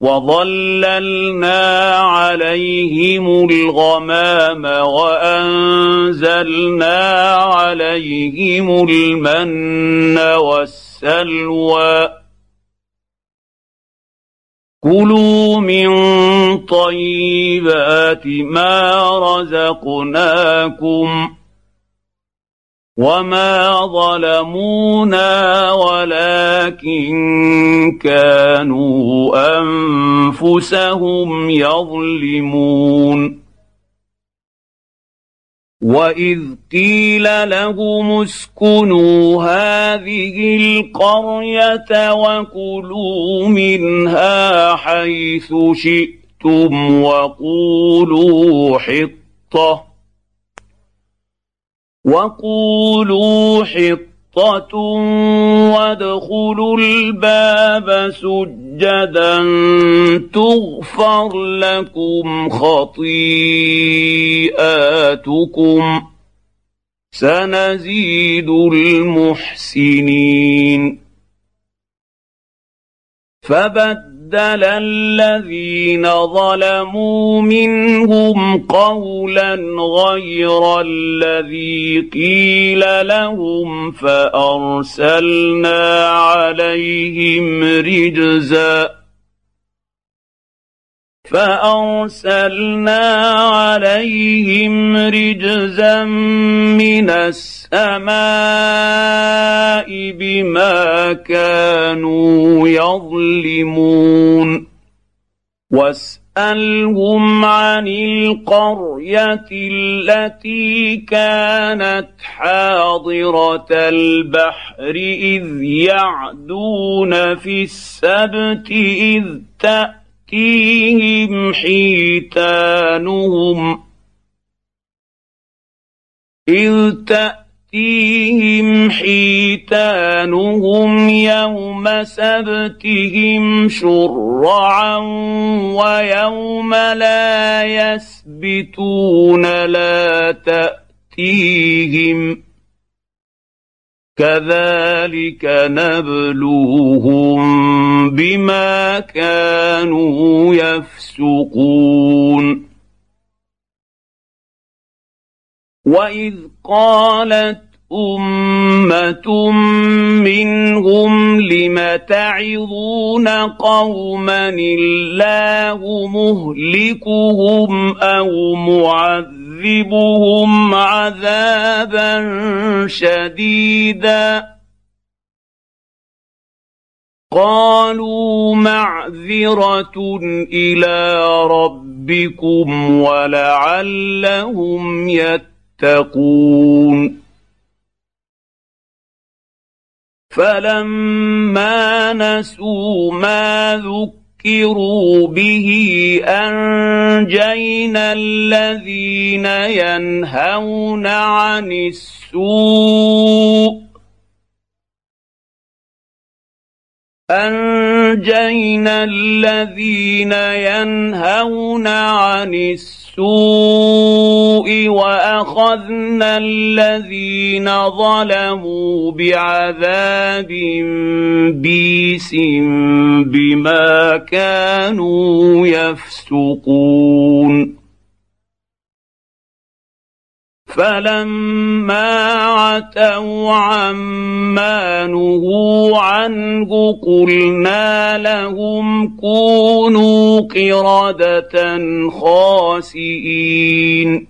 وظللنا عليهم الغمام وانزلنا عليهم المن والسلوى كلوا من طيبات ما رزقناكم وما ظلمونا ولكن كانوا انفسهم يظلمون واذ قيل لهم اسكنوا هذه القريه وكلوا منها حيث شئتم وقولوا حطه وقولوا حطه وادخلوا الباب سجدا تغفر لكم خطيئاتكم سنزيد المحسنين فبدل الذين ظلموا منهم قولا غير الذي قيل لهم فأرسلنا عليهم رجزا فأرسلنا عليهم رجزا من السماء بما كانوا يظلمون. واسألهم عن القرية التي كانت حاضرة البحر إذ يعدون في السبت إذ تأتي تاتيهم حيتانهم إذ تأتيهم حيتانهم يوم سبتهم شرعا ويوم لا يسبتون لا تأتيهم كذلك نبلوهم بما كانوا يفسقون. واذ قالت امه منهم لم تعظون قوما الله مهلكهم أو معذبهم يعذبهم عذابا شديدا. قالوا معذره إلى ربكم ولعلهم يتقون. فلما نسوا ما ذكروا ذكروا به انجينا الذين ينهون عن السوء انجينا الذين ينهون عن السوء واخذنا الذين ظلموا بعذاب بيس بما كانوا يفسقون فلما عتوا عما نهوا عنه قلنا لهم كونوا قردة خاسئين.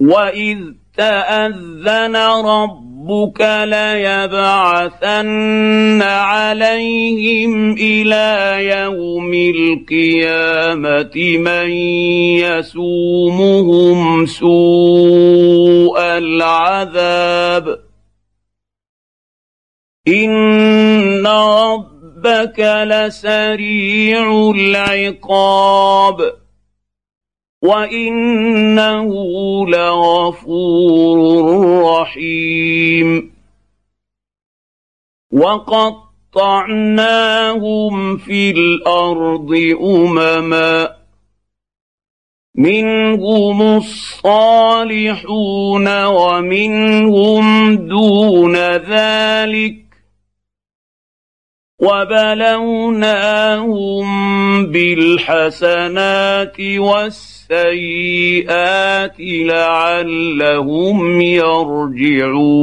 وإذ تأذن رب ربك ليبعثن عليهم إلى يوم القيامه من يسومهم سوء العذاب ان ربك لسريع العقاب وانه لغفور رحيم وقطعناهم في الأرض امما منهم الصالحون ومنهم دون ذلك وبلوناهم بالحسنات والسيئات لعلهم يرجعون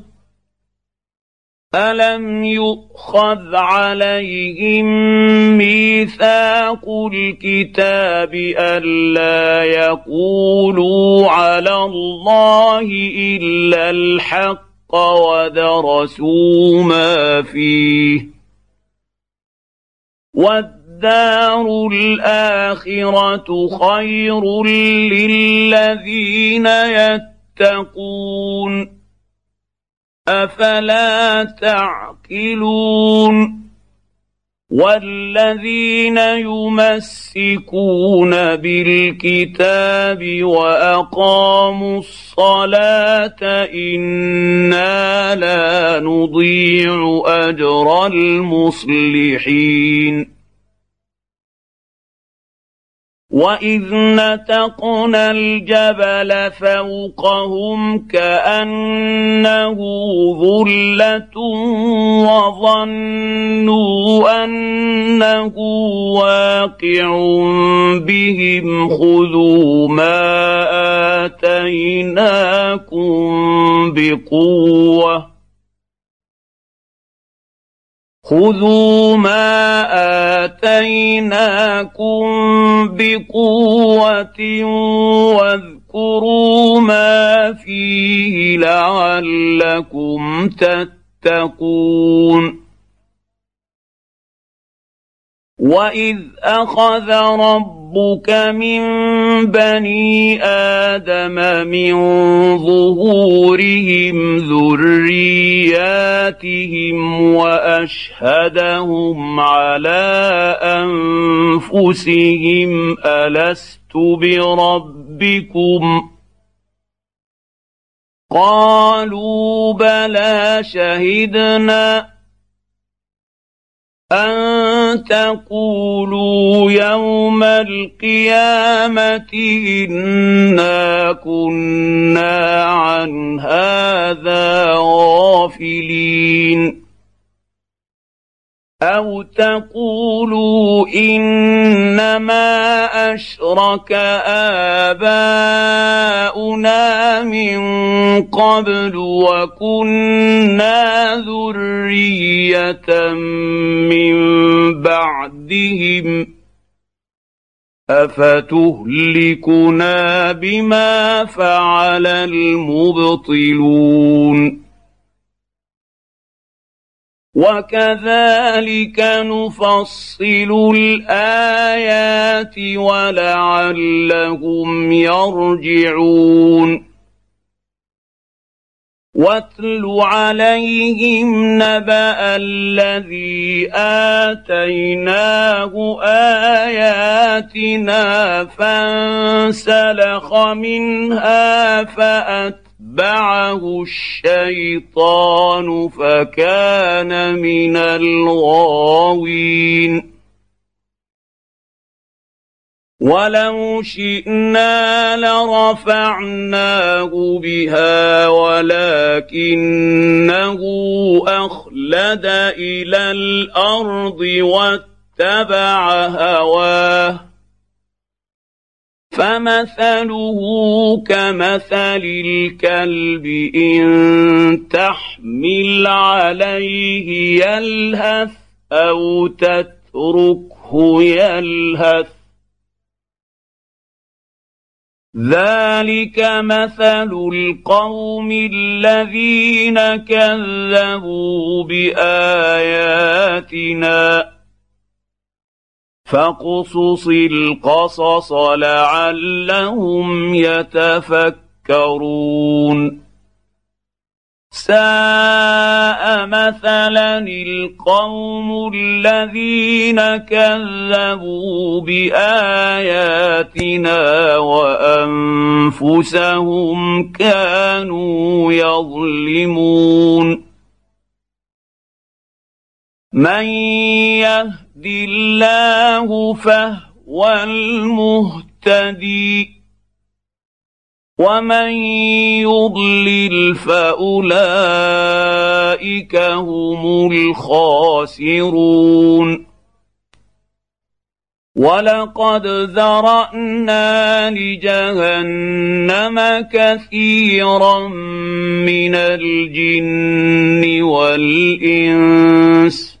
الم يؤخذ عليهم ميثاق الكتاب الا يقولوا على الله الا الحق ودرسوا ما فيه والدار الاخره خير للذين يتقون أفلا تعقلون والذين يمسكون بالكتاب وأقاموا الصلاة إنا لا نضيع أجر المصلحين واذ نتقنا الجبل فوقهم كانه ظله وظنوا انه واقع بهم خذوا ما اتيناكم بقوه خذوا ما آتيناكم بقوة واذكروا ما فيه لعلكم تتقون. واذ اخذ ربك من بني آدم من ظهورهم ذرياتهم واشهدهم على انفسهم الست بربكم قالوا بلى شهدنا ان تقولوا يوم القيامة إنا كنا عن هذا غافلين. أو تقولوا انما اشرك اباؤنا من قبل وكنا ذريه من بعدهم افتهلكنا بما فعل المبطلون وكذلك نفصل الايات ولعلهم يرجعون واتل عليهم نبا الذي اتيناه اياتنا فانسلخ منها فاتى فاتبعه الشيطان فكان من الغاوين ولو شئنا لرفعناه بها ولكنه اخلد إلى الأرض واتبع هواه فمثله كمثل الكلب إن تحمل عليه يلهث أو تتركه يلهث. ذلك مثل القوم الذين كذبوا بآياتنا. فاقصص القصص لعلهم يتفكرون. ساء مثلا القوم الذين كذبوا بآياتنا وأنفسهم كانوا يظلمون. من يهد يهد الله فهو المهتدي. ومن يضلل فأولئك هم الخاسرون. ولقد ذرأنا لجهنم كثيرا من الجن والإنس.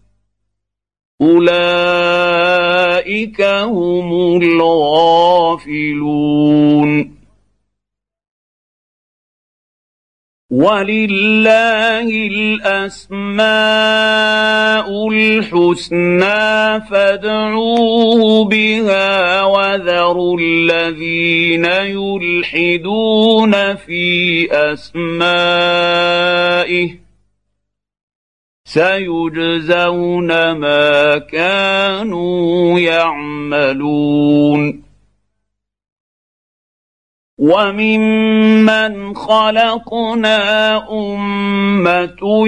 أولئك هم الغافلون. ولله الأسماء الحسنى فادعوه بها وذروا الذين يلحدون في أسمائه. سيجزون ما كانوا يعملون. وممن خلقنا أمة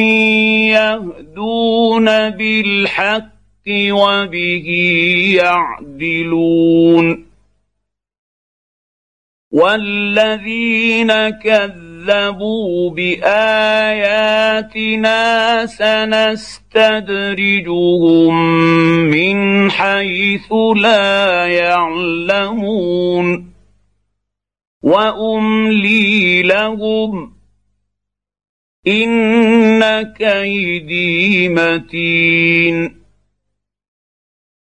يهدون بالحق وبه يعدلون. والذين كذبوا باياتنا سنستدرجهم من حيث لا يعلمون واملي لهم ان كيدي متين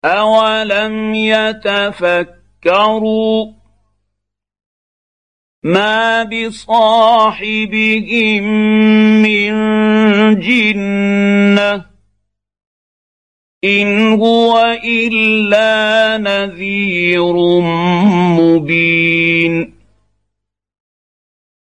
اولم يتفكروا ما بصاحبهم من جنه ان هو الا نذير مبين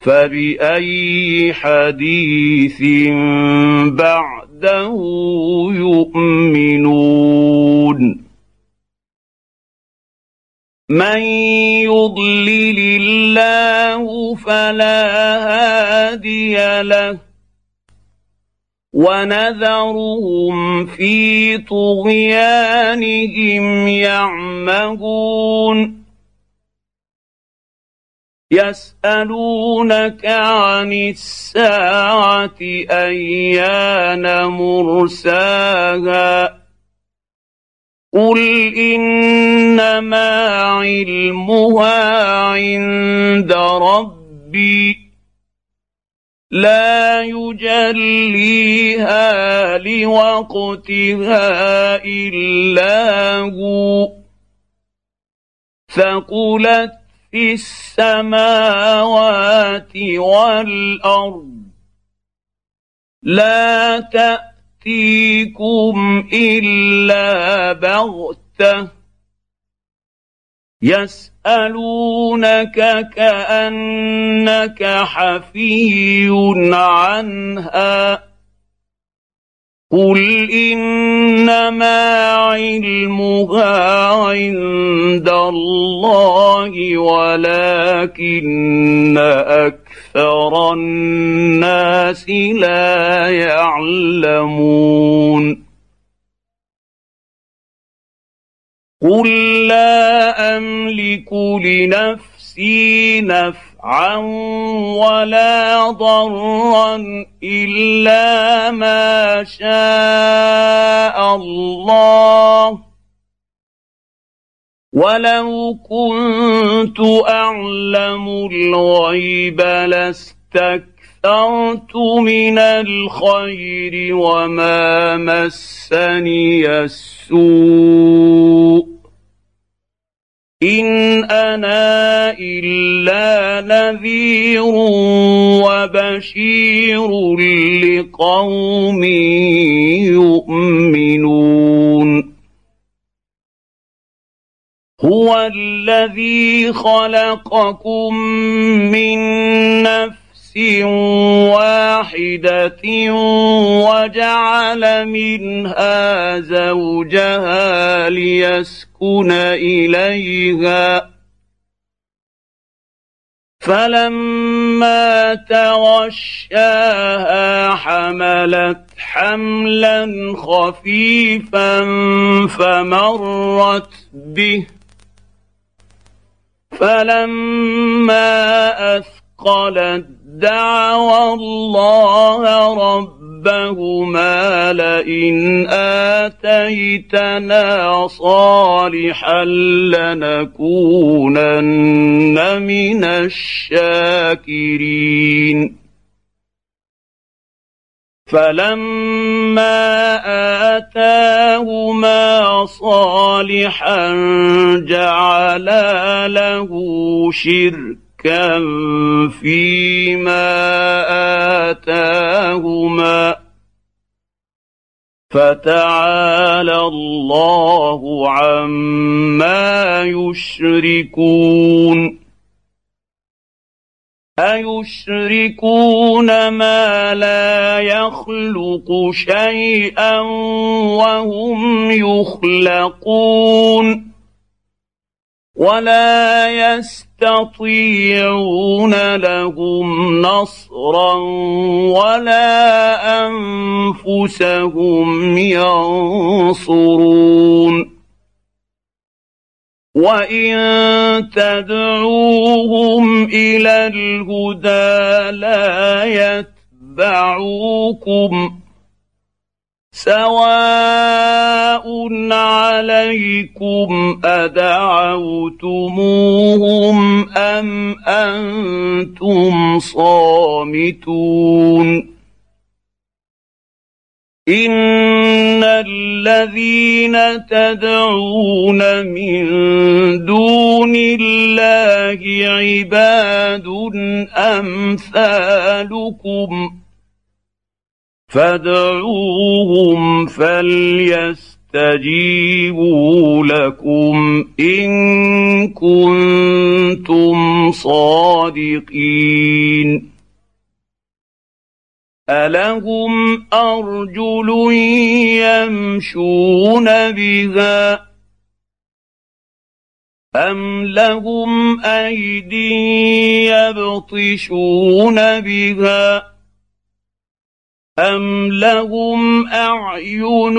فباي حديث بعده يؤمنون من يضلل الله فلا هادي له ونذرهم في طغيانهم يعمهون يسألونك عن الساعة أيان مرساها قل إنما علمها عند ربي لا يجليها لوقتها إلا هو ثقلت في السماوات والأرض. لا تأتيكم إلا بغتة. يسألونك كأنك حفي عنها. قل انما علمها عند الله ولكن أكثر الناس لا يعلمون قل لا املك لنفسي نفسا نفعا ولا ضرا إلا ما شاء الله. ولو كنت أعلم الغيب لاستكثرت من الخير وما مسني السوء. ان أنا الا نذير وبشير لقوم يؤمنون هو الذي خلقكم من نفس واحدة وجعل منها زوجها ليسكن إليها. فلما تغشاها حملت حملا خفيفا فمرت به. فلما أثقلت دعوا الله ربهما لئن آتيتنا صالحا لنكونن من الشاكرين. فلما آتاهما صالحا جعلا له فيما اتاهما فتعالى الله عما يشركون ايشركون ما لا يخلق شيئا وهم يخلقون ولا يستطيعون لهم نصرا ولا أنفسهم ينصرون. وان تدعوهم إلى الهدى لا يتبعوكم سواء عليكم ادعوتموهم ام أنتم صامتون ان الذين تدعون من دون الله عباد امثالكم فادعوهم فليستجيبوا لكم إن كنتم صادقين. ألهم أرجل يمشون بها أم لهم أيدي يبطشون بها ام لهم اعين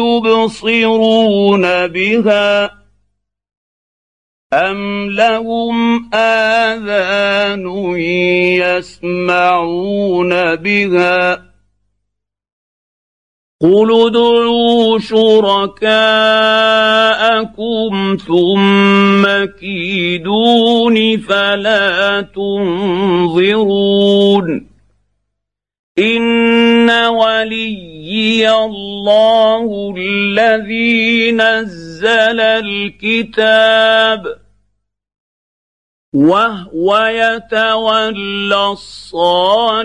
يبصرون بها أم لهم آذان يسمعون بها قل ادعوا شركاءكم ثم كيدون فلا تنظرون ان وليي الله الذي نزل الكتاب وهو يتولى الصالحين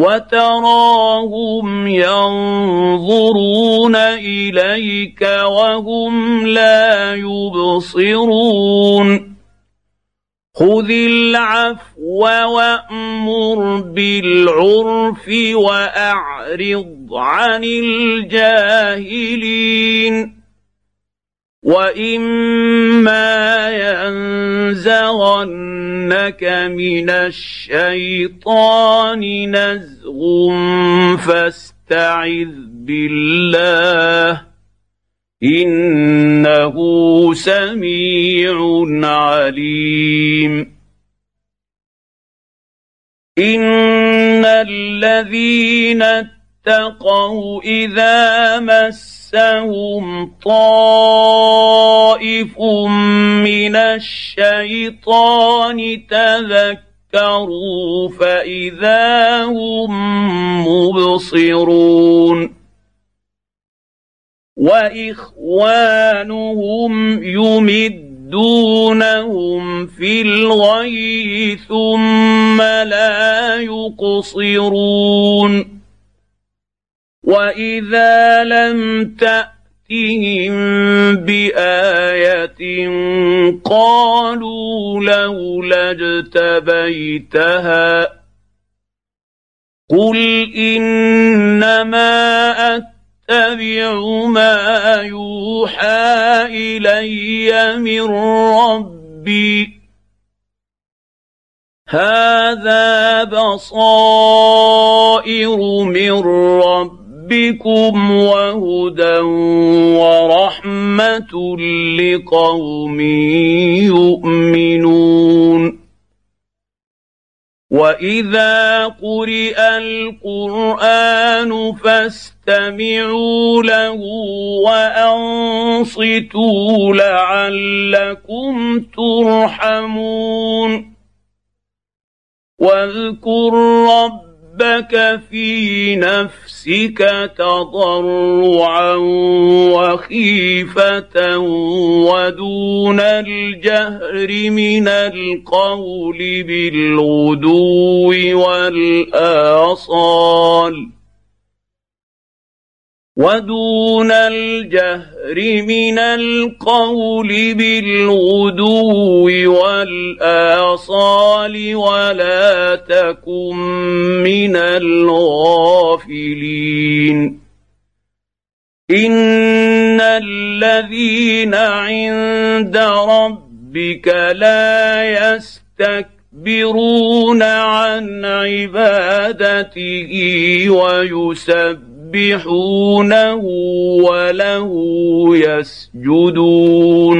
وتراهم ينظرون إليك وهم لا يبصرون. خذ العفو وأمر بالعرف وأعرض عن الجاهلين. واما ينزغنك من الشيطان نزغ فاستعذ بالله انه سميع عليم ان الذين اتقوا اذا مس مسهم طائف من الشيطان تذكروا فاذا هم مبصرون واخوانهم يمدونهم في الغي ثم لا يقصرون واذا لم تاتهم بايه قالوا لولا اجتبيتها قل انما اتبع ما يوحى الي من ربي هذا بصائر من ربكم وهدى ورحمة لقوم يؤمنون. وإذا قرئ القرآن فاستمعوا له وأنصتوا لعلكم ترحمون. واذكر ربك في نفسك تضرعا وخيفة ودون الجهر من القول بالغدو والآصال. ودون الجهر من القول بالغدو والاصال ولا تكن من الغافلين ان الذين عند ربك لا يستكبرون عن عبادته ويسبحون يسبحونه وله يسجدون